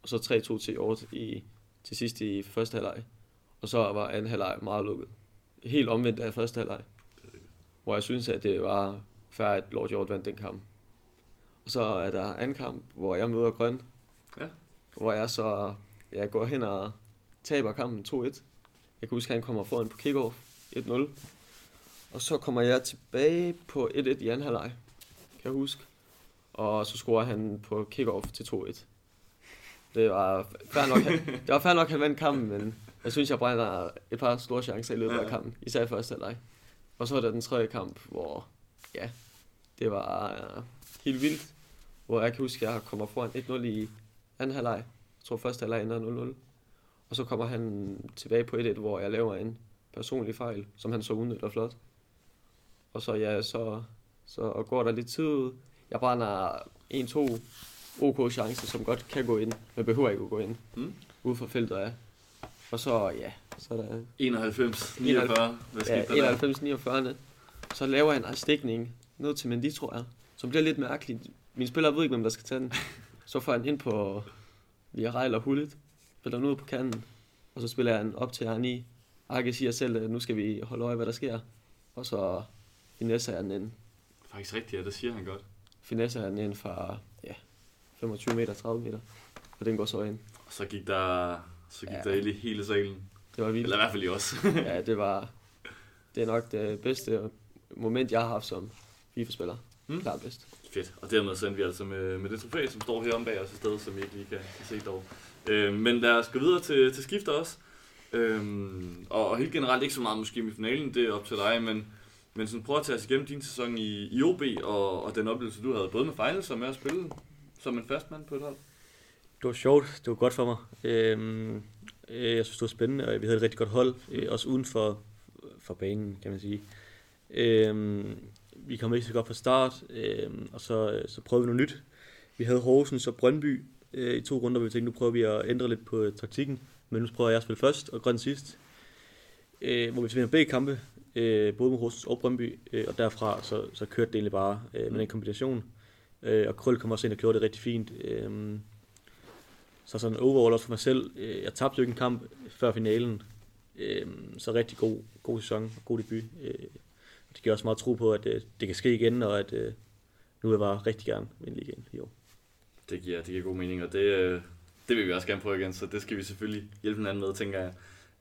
så 3-2 til Hjort i, til sidst i første halvleg. Og så var anden halvleg meget lukket. Helt omvendt af første halvleg. Hvor jeg synes, at det var færdigt, at Lord Hjort vandt den kamp. Og så er der anden kamp, hvor jeg møder Grøn. Ja. Hvor jeg så jeg går hen og taber kampen 2-1. Jeg kan huske, at han kommer foran på kickoff 1-0. Og så kommer jeg tilbage på 1-1 i anden halvleg, kan jeg huske. Og så scorer han på kickoff til 2-1. Det var fair nok, han, det var fair nok, at han vandt kampen, men jeg synes, jeg brænder et par store chancer i løbet Ja. af kampen, især i første halvleg. Og så er der den tredje kamp, hvor ja, det var uh, helt vildt, hvor jeg kan huske, at jeg kommer foran 1-0 i anden halvleg. Jeg tror første halvleg ender 0-0. Og så kommer han tilbage på 1-1, hvor jeg laver en personlig fejl, som han så udnytter flot. Og så ja, så, så går der lidt tid ud. Jeg brænder 1-2 OK chancer, som godt kan gå ind, men behøver ikke at gå ind. Mm. Ude for feltet af. Og så, ja, så er der 91, 49, hvad skete ja, der der? 91 49 Så laver han en stikning ned til Mendy, tror jeg. som bliver lidt mærkeligt. Mine spillere ved ikke, hvem der skal tage den. Så får han ind på via Rejl og Hullet, spiller den ud på kanten, og så spiller jeg den op til i. Arke siger selv, at nu skal vi holde øje, hvad der sker. Og så finesse jeg den ind. Faktisk rigtigt, ja, det siger han godt. Finesse jeg den ind fra ja, 25 meter, 30 meter. Og den går så ind. Og så gik der, så gik Ja. der i hele salen. Det var vildt. Eller i hvert fald i os. Ja, det var... Det er nok det bedste moment, jeg har haft som FIFA-spiller. Mm. Klart bedst. Fedt. Og dermed sendte vi altså med, med det trofæ, som står her om bag os et sted, som I ikke lige kan, kan se dog. Øh, men lad os gå videre til, til skifter også. Øhm, og, og helt generelt ikke så meget måske i finalen, det er op til dig, men, men sådan, prøv at tage os igennem din sæson i, i OB, og, og den oplevelse, du havde både med finals og med at spille som en fast mand på et hold. Det var sjovt, det var godt for mig. Øhm, øh, jeg synes, det var spændende, og vi havde et rigtig godt hold, øh, også uden for, for banen, kan man sige. Øhm, vi kom ikke så godt fra start, øhm, og så, øh, så prøvede vi noget nyt. Vi havde Horsens og Brøndby øh, i to runder, hvor vi tænkte, nu prøver vi at ændre lidt på øh, taktikken, men nu prøver jeg at spille først og Grøn sidst. Øh, hvor vi vinder begge kampe, øh, både med Horsens og Brøndby, øh, og derfra så, så kørte det egentlig bare øh, med den kombination. Øh, og Krøl kom også ind og gjorde det rigtig fint. Øh, så sådan overall også for mig selv, øh, jeg tabte jo ikke en kamp før finalen, øh, så rigtig god, god sæson, god debut. Øh, det giver også meget tro på, at øh, det kan ske igen, og at øh, nu vil jeg bare rigtig gerne vinde ligaen i år. Det giver, det giver god mening, og det, øh, det vil vi også gerne prøve igen, så det skal vi selvfølgelig hjælpe hinanden med, tænker jeg.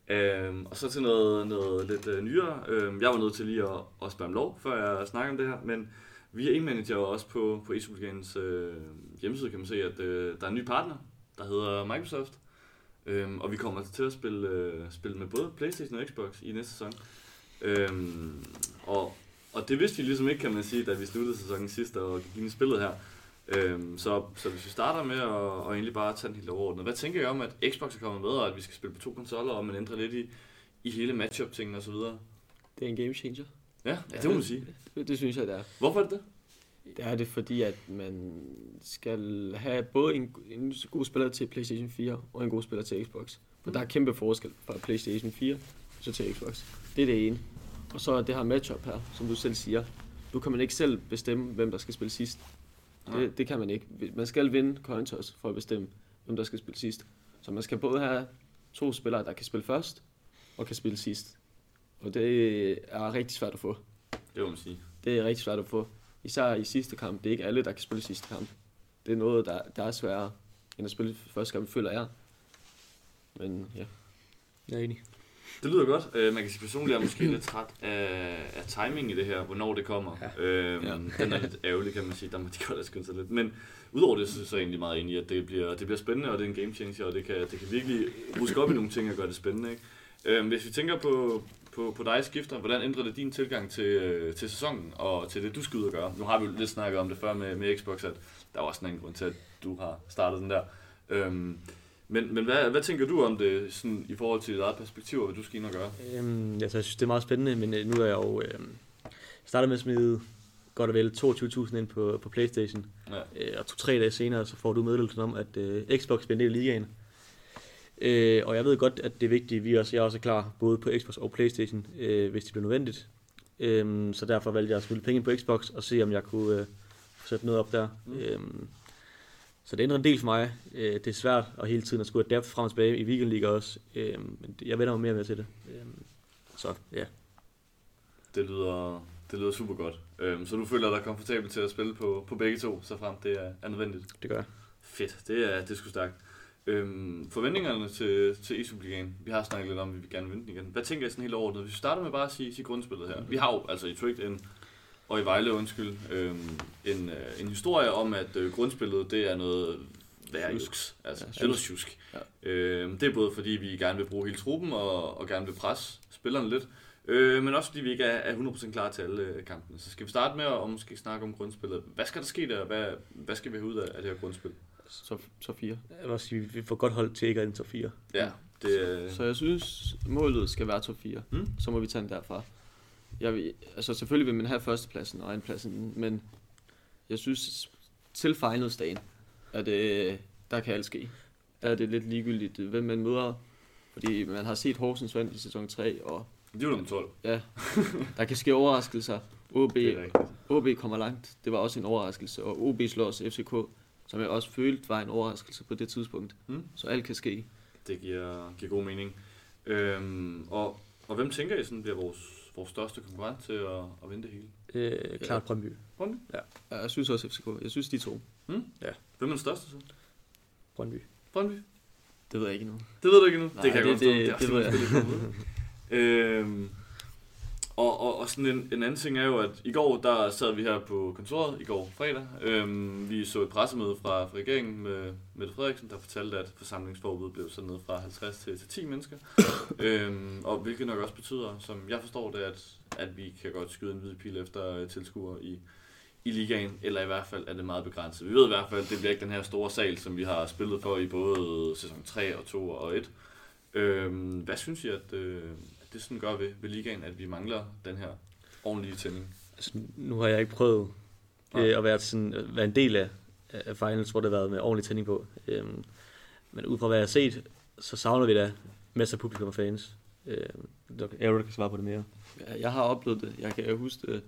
Øhm, og så til noget, noget lidt øh, nyere. Øhm, jeg var nødt til lige at, at spørge om lov, før jeg snakker om det her, men vi er e-manager også på, på e øh, hjemmeside kan man se, at øh, der er en ny partner, der hedder Microsoft. Øhm, og vi kommer altså til at spille, øh, spille med både Playstation og Xbox i næste sæson. Øhm, og, og det vidste vi ligesom ikke, kan man sige, da vi sluttede sæsonen sidst og gik ind i spillet her. Øhm, så, så hvis vi starter med at og egentlig bare tage den helt overordnet. Hvad tænker I om, at Xbox er kommet med, og at vi skal spille på to konsoller, og man ændrer lidt i, i hele matchup-tingene osv.? Det er en game changer. Ja, ja, det må man sige. Det, det synes jeg, det er. Hvorfor er det det? Det er det, fordi at man skal have både en, en god spiller til PlayStation 4 og en god spiller til Xbox. For der er kæmpe forskel fra PlayStation 4 så til Xbox. Det er det ene. Og så det her matchup her, som du selv siger. Nu kan man ikke selv bestemme, hvem der skal spille sidst. Det, det kan man ikke. Man skal vinde coin toss for at bestemme, hvem der skal spille sidst. Så man skal både have to spillere, der kan spille først og kan spille sidst. Og det er rigtig svært at få. Det må man sige. Det er rigtig svært at få. Især i sidste kamp. Det er ikke alle, der kan spille sidste kamp. Det er noget, der, der er sværere end at spille første kamp, føler jeg. Men ja. Jeg er enig. Det lyder godt. Øh, man kan sige personligt, at jeg er måske lidt træt af, af timing i det her, hvornår det kommer. Ja. Øhm, Ja. Den er lidt ærgerlig, kan man sige. Der må de godt have skyndt sig lidt. Men udover det, så er jeg egentlig meget enig i, at det bliver, det bliver spændende, og det er en game changer, og det kan, det kan virkelig ruske op i nogle ting og gøre det spændende. Ikke? Øhm, hvis vi tænker på, på, på dig, Skifter, hvordan ændrer det din tilgang til, øh, til sæsonen og til det, du skal ud og gøre? Nu har vi jo lidt snakket om det før med, med Xbox, at der er også en grund til, at du har startet den der. Øhm, men, men hvad, hvad tænker du om det sådan, i forhold til dit eget perspektiv, og hvad du skal ind og gøre? Øhm, altså, jeg synes, det er meget spændende, men øh, nu er jeg jo øh, startet med at smide godt og vel 22.000 ind på, på Playstation. Ja. Øh, og to-tre dage senere, så får du meddelelsen om, at øh, Xbox bliver en del af ligaen. Øh, og jeg ved godt, at det er vigtigt, vi også, jeg også er klar, både på Xbox og Playstation, øh, hvis det bliver nødvendigt. Øh, så derfor valgte jeg at spille penge på Xbox, og se om jeg kunne øh, sat noget op der. Mm. Øh, så det ændrer en del for mig. Øh, det er svært at hele tiden at skulle adapte frem og tilbage i Weekend League også. Øh, men jeg vender mig mere med til det. Øh, så ja. Det lyder, det lyder super godt. Øhm, så du føler dig komfortabel til at spille på, på begge to, så frem det er, er nødvendigt? Det gør jeg. Fedt, det er, det er sgu stærkt. Øhm, forventningerne til, til e-Superligaen, vi har snakket lidt om, at vi vil gerne vinde den igen. Hvad tænker I sådan helt overordnet? Hvis vi starter med bare at sige, sige grundspillet her. Vi har jo altså i Tricked en, og i Vejle, undskyld, øhm, en, øh, en historie om, at øh, grundspillet, det er noget værjuks. Altså, Ja, det er noget tjusk. Ja. Øhm, det er både fordi, vi gerne vil bruge hele truppen, og, og gerne vil presse spillerne lidt. Øh, men også fordi vi ikke er, er 100% klar til alle øh, kampene. Så skal vi starte med at og måske snakke om grundspillet. Hvad skal der ske der? Hvad, hvad skal vi have ud af, af det her grundspil? Så, så fire. Jeg vil også sige, vi får godt hold til ikke at ind top 4. Ja, det øh, Så jeg synes, målet skal være top 4. Mm. Så må vi tage den derfra. Jeg altså selvfølgelig vil man have førstepladsen og andenpladsen, men jeg synes, til finalsdagen, at det, der kan alt ske. Der er det lidt ligegyldigt, hvem man møder. Fordi man har set Horsens vand i sæson 3, og det er jo nummer 12. ja, der kan ske overraskelser OB. OB kommer langt. Det var også en overraskelse. Og OB slår også FCK, som jeg også følte var en overraskelse på det tidspunkt. Mm. Så alt kan ske. Det giver, giver god mening. Øhm, og, og hvem tænker I sådan bliver vores, vores største konkurrent til at, at vinde det hele? Øh, klart Brøndby. Brøndby? Ja, Jeg synes også FCK. Jeg synes de to. Hvem er den største så? Brøndby. Brøndby? Det ved jeg ikke nu. Det ved du ikke endnu? Nej, det kan jeg det- godt det- forstå. det ved er jeg. simpelthen lidt øhm, og, og, og sådan en, en anden ting er jo, at i går, der sad vi her på kontoret, i går fredag. Øhm, vi så et pressemøde fra, fra regeringen med Mette Frederiksen, der fortalte, at forsamlingsforbuddet blev sat ned fra 50 til, til 10 mennesker. øhm, og hvilket nok også betyder, som jeg forstår det, at, at vi kan godt skyde en hvid pil efter øh, tilskuere i, i ligaen, eller i hvert fald er det meget begrænset. Vi ved i hvert fald, at det bliver ikke den her store sal, som vi har spillet for i både sæson 3 og 2 og 1. Øhm, hvad synes I, at, øh, at det sådan gør ved, ved ligaen, at vi mangler den her ordentlige tænding? Altså, nu har jeg ikke prøvet øh, at være, sådan, at være en del af, af finals, hvor det har været med ordentlig tænding på. Øhm, men ud fra hvad jeg har set, så savner vi da masser af publikum og fans. Øhm, Aaron kan svare på det mere. Jeg, jeg har oplevet det. Jeg kan huske det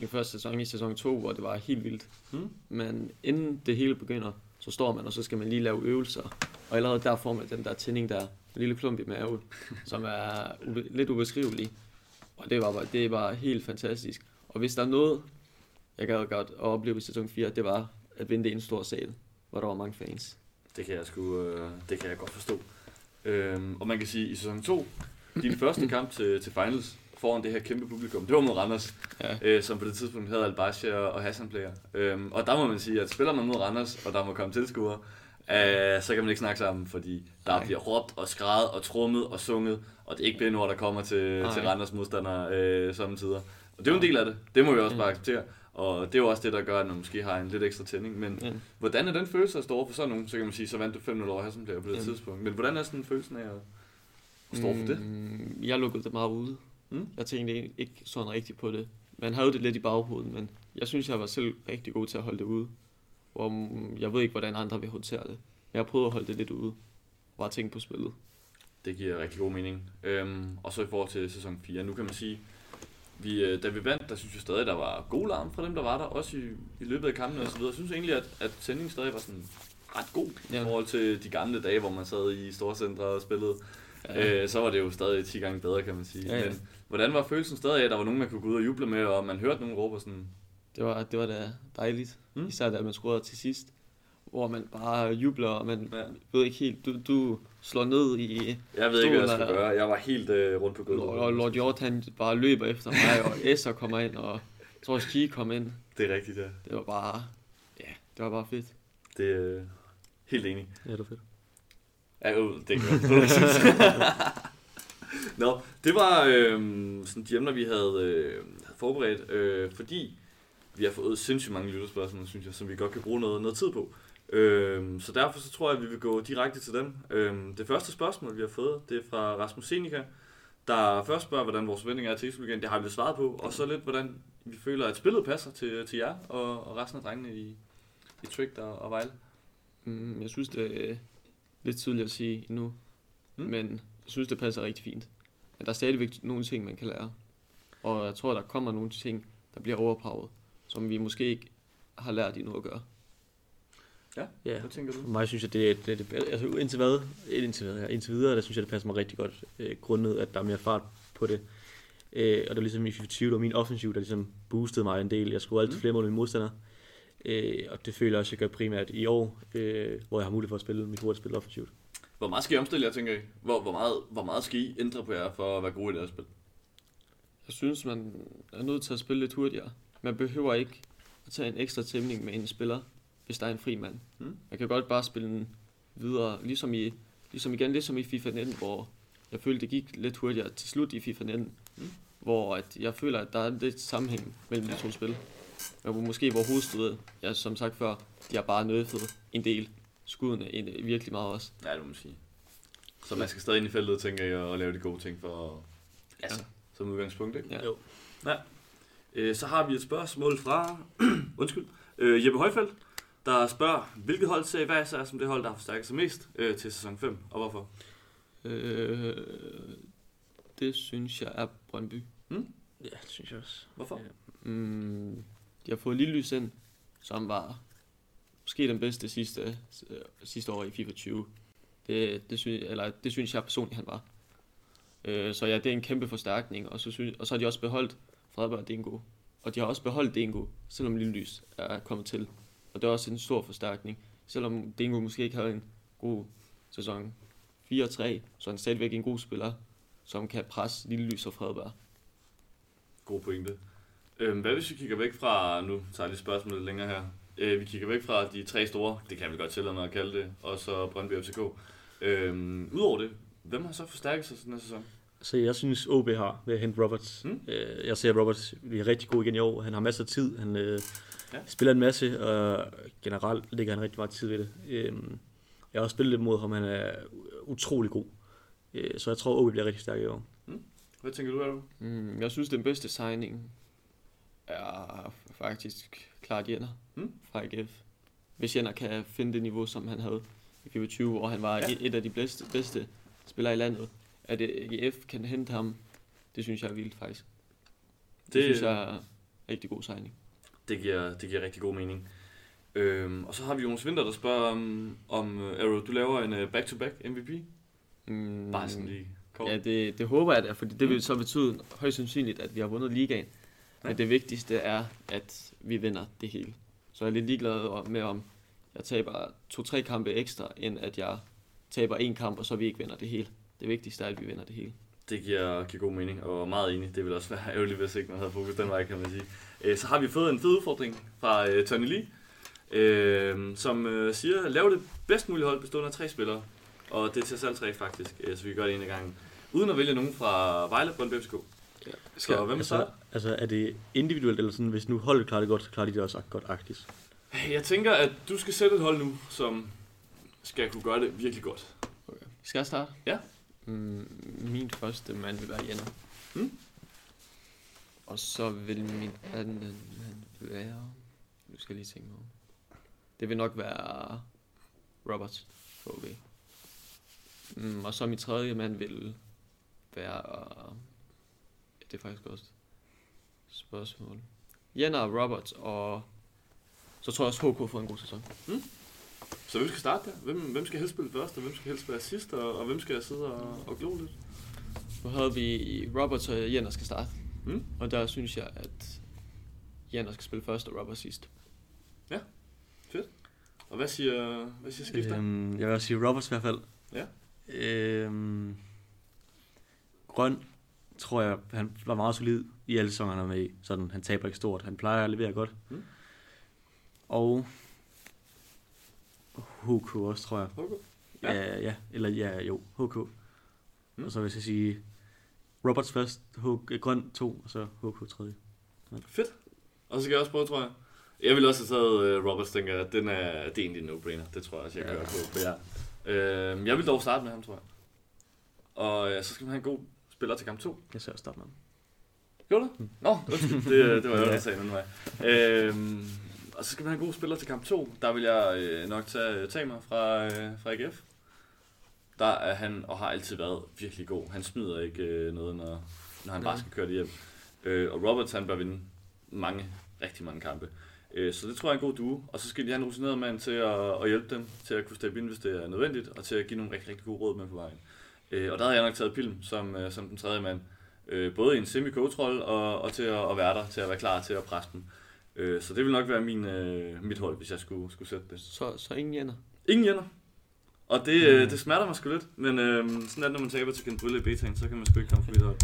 i første sæson, i sæson 2, hvor det var helt vildt. Hmm? Men inden det hele begynder, så står man, og så skal man lige lave øvelser. Og allerede der får man den der tænding der, en lille klump i maven, som er ube, lidt ubeskrivelig. Og det var, bare, det var helt fantastisk. Og hvis der er noget, jeg gad godt at opleve i sæson 4, det var at vinde en stor sal, hvor der var mange fans. Det kan jeg sgu, øh, det kan jeg godt forstå. Øhm, og man kan sige, at i sæson 2, din første kamp til, til finals, foran det her kæmpe publikum, det var mod Randers, Ja. øh, som på det tidspunkt havde Albashi og Hassan Player. Øhm, og der må man sige, at spiller man mod Randers, og der må komme tilskuere, øh, så kan man ikke snakke sammen, fordi der Nej. bliver råbt og skrejet og trummet og sunget, og det er ikke benord, der kommer til, Nej. til Randers modstandere øh, samtidig. Og det er jo en del af det, det må vi også bare acceptere. Og det er jo også det, der gør, at man måske har en lidt ekstra tænding. Men Ja. hvordan er den følelse at stå over for sådan nogen? Så kan man sige, så vandt du 5-0 over Hassan Player på det Jamen. tidspunkt. Men hvordan er sådan følelsen af at, stå for det? Mm, Jeg lukkede det meget ude. Mm. Jeg tænkte ikke- ikke sådan rigtigt på det. Man havde det lidt i baghovedet, men jeg synes, jeg var selv rigtig god til at holde det ude. Og mm, jeg ved ikke, hvordan andre vil håndtere det. Men jeg har prøvet at holde det lidt ude. Bare tænke på spillet. Det giver rigtig god mening. Øhm, og så i forhold til sæson 4, nu kan man sige, vi, øh, da vi vandt, der synes jeg stadig, der var god larm fra dem, der var der, også i, i løbet af kampene og så videre. Jeg synes egentlig, at, at sendingen stadig var sådan ret god. Ja. i forhold til de gamle dage, hvor man sad i storcentre og spillede. Ja. Ja. Øh, så var det jo stadig 10 gange bedre, kan man sige. Ja, ja. Men hvordan var følelsen stadig af, at der var nogen, man kunne gå ud og juble med, og man hørte nogen råbe sådan, Det var, det var da dejligt. Mm. Især da man scorede til sidst. Hvor man bare jubler, og man Ja. ved ikke helt, du, du slår ned i... jeg ved ikke, hvad jeg skulle gøre. Jeg var helt øh, rundt på gulvet. Og Lord Hjort, han bare løber efter mig, og Esser kommer ind, og jeg tror også G kom ind. Det er rigtigt, ja. Det var bare... Ja, det var bare fedt. Det er øh, helt enig. Ja, det er fedt. Ja, jo, det kan jeg. Nå, det var øh, sådan de emner, vi havde, øh, havde forberedt, øh, fordi vi har fået sindssygt mange lytterspørgsmål, synes jeg, som vi godt kan bruge noget, noget tid på. Øh, så derfor så tror jeg, at vi vil gå direkte til dem. Øh, det første spørgsmål, vi har fået, det er fra Rasmus Seneca, der først spørger, hvordan vores forventninger er til Superligaen. Det har vi svaret på, og så lidt, hvordan vi føler, at spillet passer til, til jer og, og resten af drengene i, i Trick og, og Vejle. Mm, jeg synes, det er lidt tidligt at sige. Mm. Mm. Men jeg synes, det passer rigtig fint. Men der er stadigvæk nogle ting, man kan lære. Og jeg tror, der kommer nogle ting, der bliver overpowered, som vi måske ikke har lært endnu at gøre. Ja. Hvad tænker du? For mig synes jeg, det er det, det, altså indtil hvad? Indtil, hvad, ja, indtil videre, der synes jeg, det passer mig rigtig godt, øh, grundet at der er mere fart på det. Øh, og det var ligesom i FIFA 20, det var min offensiv, der ligesom boostede mig en del. Jeg skulle altid Mm. flere mål end mine modstandere. Øh, og det føler jeg også, jeg gør primært i år, øh, hvor jeg har mulighed for at spille mit hurtigt spil offensivt. Hvor meget skal I omstille jer, tænker I? Hvor, hvor, meget, hvor meget skal I ændre på jer for at være gode i det her spil? Jeg synes, man er nødt til at spille lidt hurtigere. Man behøver ikke at tage en ekstra tæmning med en spiller, hvis der er en fri mand. Mm. Man kan godt bare spille den videre, ligesom, i, ligesom igen, ligesom i FIFA 19, hvor jeg følte, det gik lidt hurtigere til slut i FIFA 19. Mm. Hvor at jeg føler, at der er lidt sammenhæng mellem de to spil. Men måske hvor hovedstødet, ja, som sagt før, de har bare nødfet en del skuddene ind, virkelig meget også. Ja, det må man sige. Så man skal stadig ind i feltet, tænker jeg, og lave de gode ting for, altså, som udgangspunkt, ikke? Ja. Jo. Øh, så har vi et spørgsmål fra, undskyld, øh, Jeppe Højfeldt, der spørger, hvilket hold ser I hver især som det hold, der har forstærket sig mest øh, til sæson 5, og hvorfor? Øh, det synes jeg er Brøndby. Ja, det synes jeg også. Hvorfor? Ja. Mm, de har fået Lille Lys ind, som var måske den bedste sidste, øh, sidste år i FIFA 20. Det, det, synes, eller, det synes jeg personligt, han var. Øh, så ja, det er en kæmpe forstærkning, og så, synes, og så har de også beholdt Fredberg og Dingo. Og de har også beholdt Dingo, selvom Lille Lys er kommet til. Og det er også en stor forstærkning. Selvom Dingo måske ikke havde en god sæson 4-3, så er han stadigvæk en god spiller, som kan presse Lille Lys og Fredberg. God pointe. Øhm, hvad hvis vi kigger væk fra, nu tager jeg lige spørgsmålet længere her. Øh, vi kigger væk fra de tre store, det kan vi godt tillade mig at kalde det, og så Brøndby FCK. Øhm, Udover det, hvem har så forstærket sig den her sæson? Så jeg synes, OB har ved at hente Roberts. Mm. Øh, jeg ser, at Roberts bliver rigtig god igen i år. Han har masser af tid. Han øh, Ja. spiller en masse, og generelt ligger han rigtig meget tid ved det. Øh, jeg har også spillet lidt mod ham. Han er utrolig god. Øh, så jeg tror, OB bliver rigtig stærk i år. Hvad tænker du, Aaron? Mm, jeg synes, den bedste signing er faktisk klart Jenner Mm. fra AGF. Hvis Jenner kan finde det niveau, som han havde i FIFA 20, hvor han var Ja. ja. et af de bedste, bedste spillere i landet, at AGF kan hente ham, det synes jeg er vildt faktisk. Det, Det- synes jeg er rigtig god signing. Det giver, det giver rigtig god mening. Øhm, og så har vi Jonas Winter, der spørger om, om uh, Arrow, du laver en uh, back-to-back MVP? Mm, Bare sådan lige kort. Ja, det, det håber jeg da, fordi det vil så betyde højst sandsynligt, at vi har vundet ligaen. Ja. Men det vigtigste er, at vi vinder det hele. Så jeg er lidt ligeglad med, om jeg taber to-tre kampe ekstra, end at jeg taber en kamp, og så vi ikke vinder det hele. Det vigtigste er, at vi vinder det hele. Det giver, giver god mening, og meget enig. Det vil også være ærgerligt, hvis ikke man havde fokus den vej, kan man sige. Øh, så har vi fået en fed udfordring fra øh, Tony Lee, øh, som øh, siger, lav det bedst mulige hold bestående af tre spillere. Og det er til salg tre faktisk, øh, så vi gør det en af gangen. Uden at vælge nogen fra Vejle, Brøndby FCK. Ja. Så hvem altså, så? altså, er det individuelt, eller sådan, hvis nu holdet klarer det godt, så klarer de det også godt agtigt? Jeg tænker, at du skal sætte et hold nu, som skal kunne gøre det virkelig godt. Okay. Skal jeg starte? Ja. Mm, min første mand vil være Jenner. Mm. Og så vil min anden mand være... Nu skal jeg lige tænke mig om. Det vil nok være Roberts for OB. Mm, og så min tredje mand vil være... Ja, det er faktisk også spørgsmål. Jenner, Roberts og... Så tror jeg også, HK får en god sæson. Så hvem skal starte der? Hvem, hvem skal helst spille først, og hvem skal helst være sidst, og, og hvem skal sidde og, og glo lidt? Nu havde vi Roberts og Jenner skal starte. Mm? Og der synes jeg, at Jenner skal spille først og Roberts sidst. Og hvad siger, hvad siger skifter? Øhm, jeg vil også sige Roberts i hvert fald. Ja. Øhm, Grøn, tror jeg, han var meget solid i alle sæsoner, han er med i. Sådan, han taber ikke stort. Han plejer at levere godt. Mm. Og HK også, tror jeg. HK? Ja. Ja. ja, ja. Eller ja, jo, HK. Mm. Og så vil jeg sige Roberts først, H- Grøn to, og så HK tredje. Fedt. Og så skal jeg også prøve, tror jeg. Jeg vil også have taget uh, Roberts, tænker jeg. Den er, det er egentlig en no-brainer. Det tror jeg også, jeg Ja. gør på, jer. Uh, jeg vil dog starte med ham, tror jeg. Og uh, så skal man have en god spiller til kamp 2. Jeg ser også starte med ham. Gjorde du? Mm. Nå, undskyld. det, det var der Ja. sagde den vej. Øhm, og så skal man have en god spiller til kamp 2. Der vil jeg øh, nok tage Tamer fra, øh, fra AGF. Der er han, og har altid været virkelig god. Han smider ikke øh, noget, når, når han bare Nej. skal køre det hjem. Øh, og Roberts, han bør vinde mange, rigtig mange kampe. Øh, så det tror jeg er en god duo. Og så skal de have en rutineret mand til at, at hjælpe dem, til at kunne steppe ind, hvis det er nødvendigt, og til at give nogle rigtig, rigtig gode råd med på vejen. Øh, og der havde jeg nok taget Pilm som, øh, som den tredje mand. Øh, både i en semi og, og til at, at være der, til at være klar til at presse dem. Øh, så det vil nok være min, øh, mit hold, hvis jeg skulle, skulle sætte det. Så, så ingen Jenner. Ingen Jenner. Og det, øh, det smerter mig sgu lidt, men øh, sådan er det, når man taber til Ken Brylle i betaen, så kan man sgu ikke komme for mit hold.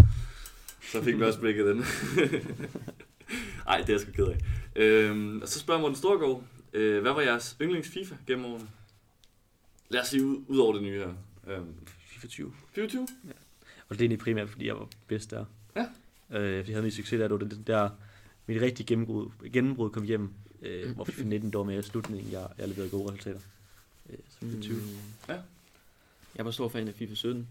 Så fik vi også blikket den. Ej, det er jeg sgu ked af. Øh, og så spørger Morten Storgård, øh, hvad var jeres yndlings FIFA gennem årene? Lad os sige ud, ud over det nye her. Øh, FIFA 20. 24? Og det er egentlig primært, fordi jeg var bedst der. Ja. Øh, fordi jeg havde min succes der, det var det der, mit rigtige gennembrud, gennembrud kom hjem, øh, hvor FIFA 19 dog med i slutningen, jeg, jeg leverede gode resultater. Øh, så FIFA 20. Mm. Ja. Jeg var stor fan af FIFA 17.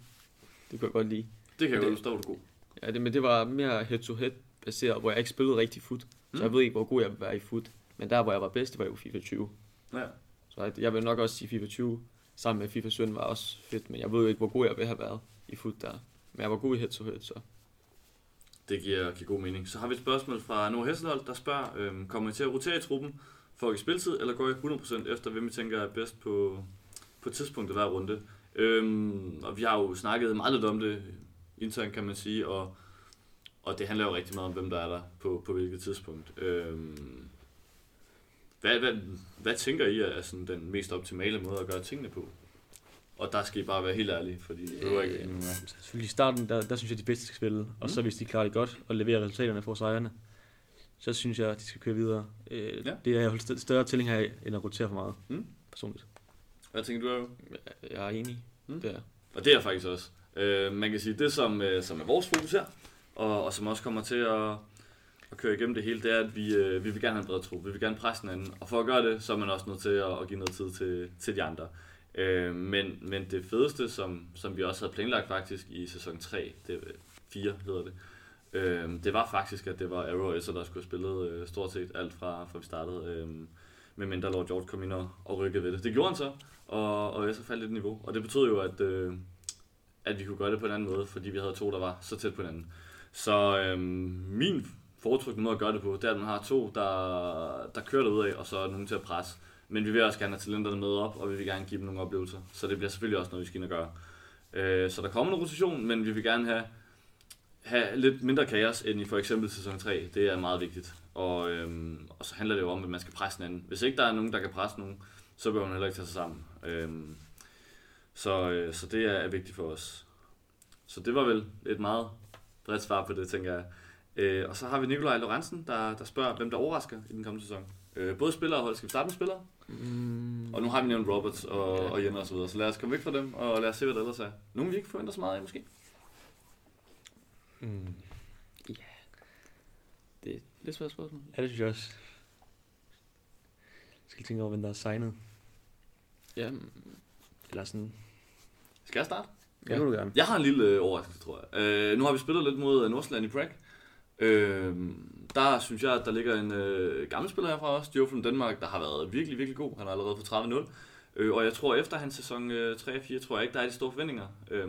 Det kunne jeg godt lide. Det kan jeg godt forstå, du god. Ja, det, men det var mere head-to-head baseret, hvor jeg ikke spillede rigtig fod. Så Mm. jeg ved ikke, hvor god jeg være i fod. Men der, hvor jeg var bedst, det var jo FIFA 20. Ja. Så jeg, jeg vil nok også sige FIFA 20 sammen med FIFA 17 var også fedt, men jeg ved jo ikke, hvor god jeg vil have været i fod der. Men jeg var god i head-to-head, så det giver, giver god mening. Så har vi et spørgsmål fra Noah Hesselholt, der spørger, øhm, kommer I til at rotere i truppen for at spiltid, eller går I 100% efter, hvem I tænker er bedst på, på tidspunktet hver runde? Øhm, og vi har jo snakket meget lidt om det internt, kan man sige, og, og det handler jo rigtig meget om, hvem der er der på, på hvilket tidspunkt. Øhm, hvad, hvad, hvad tænker I er sådan den mest optimale måde at gøre tingene på? Og der skal I bare være helt ærlige, fordi det er ikke endnu mere. Selvfølgelig i starten, der, der synes jeg, de bedste skal spille. Og så hvis de klarer det godt og leverer resultaterne for sejrene, så synes jeg, at de skal køre videre. Øh, Ja. Det er jeg st- større tilhænger af, end at rotere for meget, Mm. personligt. Hvad tænker du, Aaron? Jeg er enig. Mm. Mm. Det er. Og det er jeg faktisk også. Øh, man kan sige, det som, øh, som er vores fokus her, og, og som også kommer til at, at køre igennem det hele, det er, at vi, øh, vi vil gerne have en bred tro. Vi vil gerne presse hinanden. Og for at gøre det, så er man også nødt til at, at give noget tid til, til de andre. Øh, men, men det fedeste, som, som vi også havde planlagt faktisk i sæson 3, det 4 hedder det, øh, det var faktisk, at det var Arrow Esser, der skulle have spillet øh, stort set alt fra, fra vi startede. Øh, med mindre Lord George kom ind og, og rykkede ved det. Det gjorde han så, og, og Esser faldt lidt niveau. Og det betød jo, at, øh, at vi kunne gøre det på en anden måde, fordi vi havde to, der var så tæt på hinanden. Så øh, min foretrukne måde at gøre det på, det er, at man har to, der, der kører derud af, og så er nogen til at presse. Men vi vil også gerne have talenterne med op, og vi vil gerne give dem nogle oplevelser. Så det bliver selvfølgelig også noget, vi skal ind og gøre. Øh, så der kommer en rotation, men vi vil gerne have, have lidt mindre kaos end i for eksempel sæson 3. Det er meget vigtigt. Og, øhm, og så handler det jo om, at man skal presse hinanden. Hvis ikke der er nogen, der kan presse nogen, så bør man heller ikke tage sig sammen. Øhm, så, øh, så det er, er vigtigt for os. Så det var vel et meget bredt svar på det, tænker jeg. Øh, og så har vi Nikolaj Lorentzen, der, der spørger, hvem der overrasker i den kommende sæson. Øh, både spillere og hold. Skal vi starte med spillere? Mm. Og nu har vi nævnt Roberts og, Ja. og Jenner og så videre, så lad os komme væk fra dem, og lad os se, hvad der ellers er. Nogen vi ikke forventer så meget af, måske? Mm. Det er et lidt svært spørgsmål. Ja, det synes jeg også. Jeg skal tænke over, hvem der er signet. Ja, Eller sådan. Skal jeg starte? Ja. Det må du gerne. Jeg har en lille øh, overraskelse, tror jeg. Øh, nu har vi spillet lidt mod øh, Nordsjælland i Prague. Øh, der synes jeg, at der ligger en øh, gammel spiller herfra også, Joe fra Danmark, der har været virkelig, virkelig god. Han er allerede på 30-0. Øh, og jeg tror, efter hans sæson øh, 3-4, tror jeg ikke, der er de store forventninger. Øh,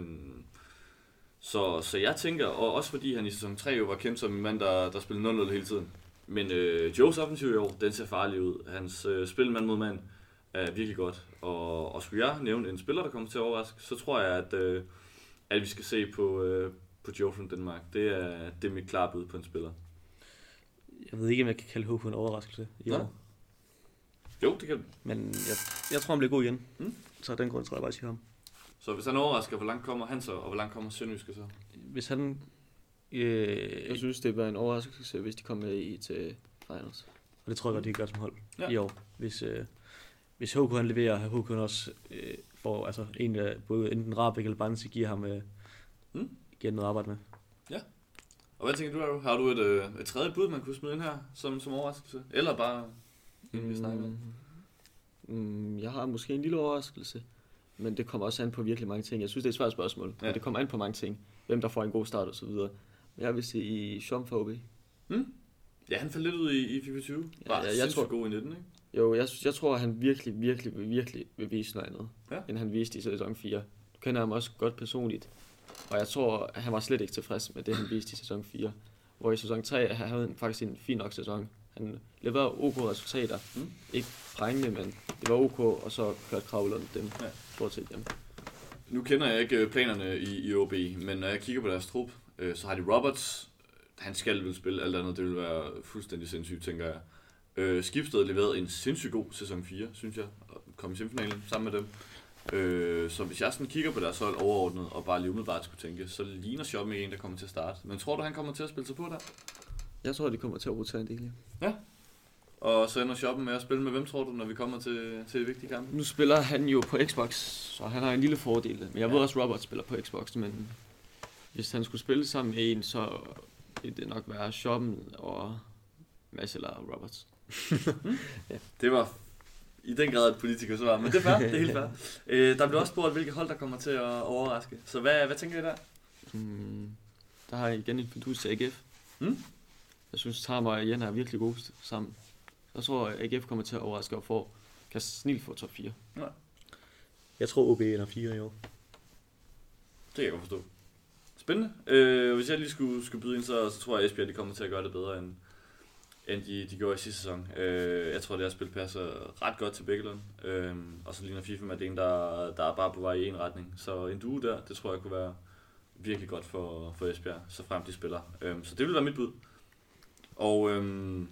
så, så jeg tænker, og også fordi han i sæson 3 jo var kendt som en mand, der, der spillede 0-0 hele tiden. Men øh, Joes offensiv i år, den ser farlig ud. Hans øh, spil mand mod mand er virkelig godt. Og, og skulle jeg nævne en spiller, der kommer til at overraske, så tror jeg, at, øh, at vi skal se på, øh, på Joe fra Danmark. Det er, det er mit klare bud på en spiller. Jeg ved ikke, om jeg kan kalde HK en overraskelse i Nej. år. Jo, det kan du. Men jeg, jeg tror, han bliver god igen. Mm. Så af den grund tror jeg bare, at jeg ham. Så hvis han overrasker, hvor langt kommer han så, og hvor langt kommer Sønderjyske så? Hvis han... Øh, jeg synes, det være en overraskelse, hvis de kommer med i til finals. Og det tror jeg godt, de kan gøre som hold Ja. i år. Hvis, øh, hvis HK han leverer, og HK også øh, får altså, en af både enten Rabeck eller Bansi giver ham øh, Mm. Mm. giver noget at arbejde med. Og hvad tænker du? Har du et, øh, et tredje bud, man kunne smide ind her som, som overraskelse? Eller bare en, vi snakker om? Mm, jeg har måske en lille overraskelse, men det kommer også an på virkelig mange ting. Jeg synes, det er et svært spørgsmål, Ja. ja. det kommer an på mange ting. Hvem der får en god start og så videre. Men jeg vil sige i Sean for OB. Ja, han faldt lidt ud i, i FIFA 20. Var Ja, ja, jeg tror god i 19, ikke? Jo, jeg, synes- jeg tror, at han virkelig, virkelig, virkelig vil vise noget andet, Ja. ja. end han viste i sæson 4. Du kender ham også godt personligt, og jeg tror, han var slet ikke tilfreds med det, han viste i sæson 4. Hvor i sæson 3 han havde han faktisk en fin nok sæson. Han leverede OK resultater. Mm. Ikke prængende, men det var OK, og så kørte Kravlund dem Ja. stort set hjem. Nu kender jeg ikke øh, planerne i, i OB, men når jeg kigger på deres trup, øh, så har de Roberts. Han skal vel spille alt andet, det vil være fuldstændig sindssygt, tænker jeg. Øh, Skibsted leverede en sindssygt god sæson 4, synes jeg, og kom i semifinalen sammen med dem. Øh, så hvis jeg sådan kigger på deres hold overordnet, og bare lige umiddelbart skulle tænke, så ligner Shoppen en, der kommer til at starte. Men tror du, han kommer til at spille sig på der? Jeg tror, de kommer til at rotere en del. ja. Og så ender Shoppen med at spille med hvem, tror du, når vi kommer til, til det vigtige kamp? Nu spiller han jo på Xbox, så han har en lille fordel. Men jeg Ja. ved også, at Robert spiller på Xbox, men hvis han skulle spille sammen med en, så vil det nok være Shoppen og Mads eller Roberts. Det var i den grad et politiker svar, men det er fair, det er helt fair. Øh, der blev også spurgt, hvilke hold der kommer til at overraske. Så hvad, hvad tænker I der? Mm, der har jeg igen en fidus til AGF. Mm. Jeg synes, Tam og Jen er virkelig gode sammen. Jeg tror, at AGF kommer til at overraske og få, kan snilt få top 4. Jeg tror, OB ender 4 i år. Det kan jeg godt forstå. spændende. Øh, hvis jeg lige skulle, skulle byde ind, så, så tror jeg, at Esbjerg de kommer til at gøre det bedre, end, end de, de gjorde i sidste sæson. Øh, jeg tror, det her spil passer ret godt til Bækkelund. Øh, og så ligner FIFA med det en, der, der er bare på vej i en retning. Så en duo der, det tror jeg kunne være virkelig godt for, for Esbjerg, så frem de spiller. Øh, så det vil være mit bud. Og øh,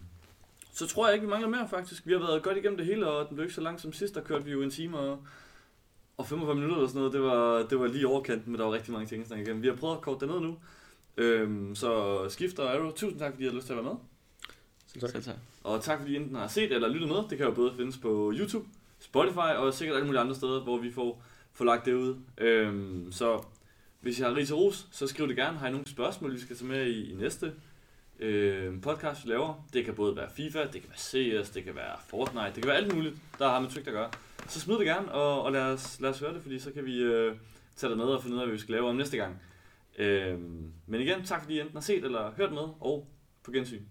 så tror jeg ikke, vi mangler mere faktisk. Vi har været godt igennem det hele, og den blev ikke så lang som sidst. Der kørte vi jo en time og, og 45 minutter eller sådan noget. Det var, det var lige overkanten, men der var rigtig mange ting at snakke igennem. Vi har prøvet at korte det ned nu. Øhm, så skifter Arrow, tusind tak, fordi I har lyst til at være med. Selv tak. Selv tak. Og tak, fordi I enten har set eller lyttet med. Det kan jo både findes på YouTube, Spotify og sikkert alle mulige andre steder, hvor vi får, får lagt det ud. Øhm, så hvis I har til ros, så skriv det gerne. Har I nogle spørgsmål, vi skal tage med i, i næste øh, podcast, vi laver. Det kan både være FIFA, det kan være CS, det kan være Fortnite, det kan være alt muligt, der har med Twitch at gøre. Så smid det gerne, og, og lad, os, lad os høre det, fordi så kan vi øh, tage det med og finde ud af, hvad vi skal lave om næste gang. Øh, men igen, tak fordi I enten har set eller hørt med, og på gensyn.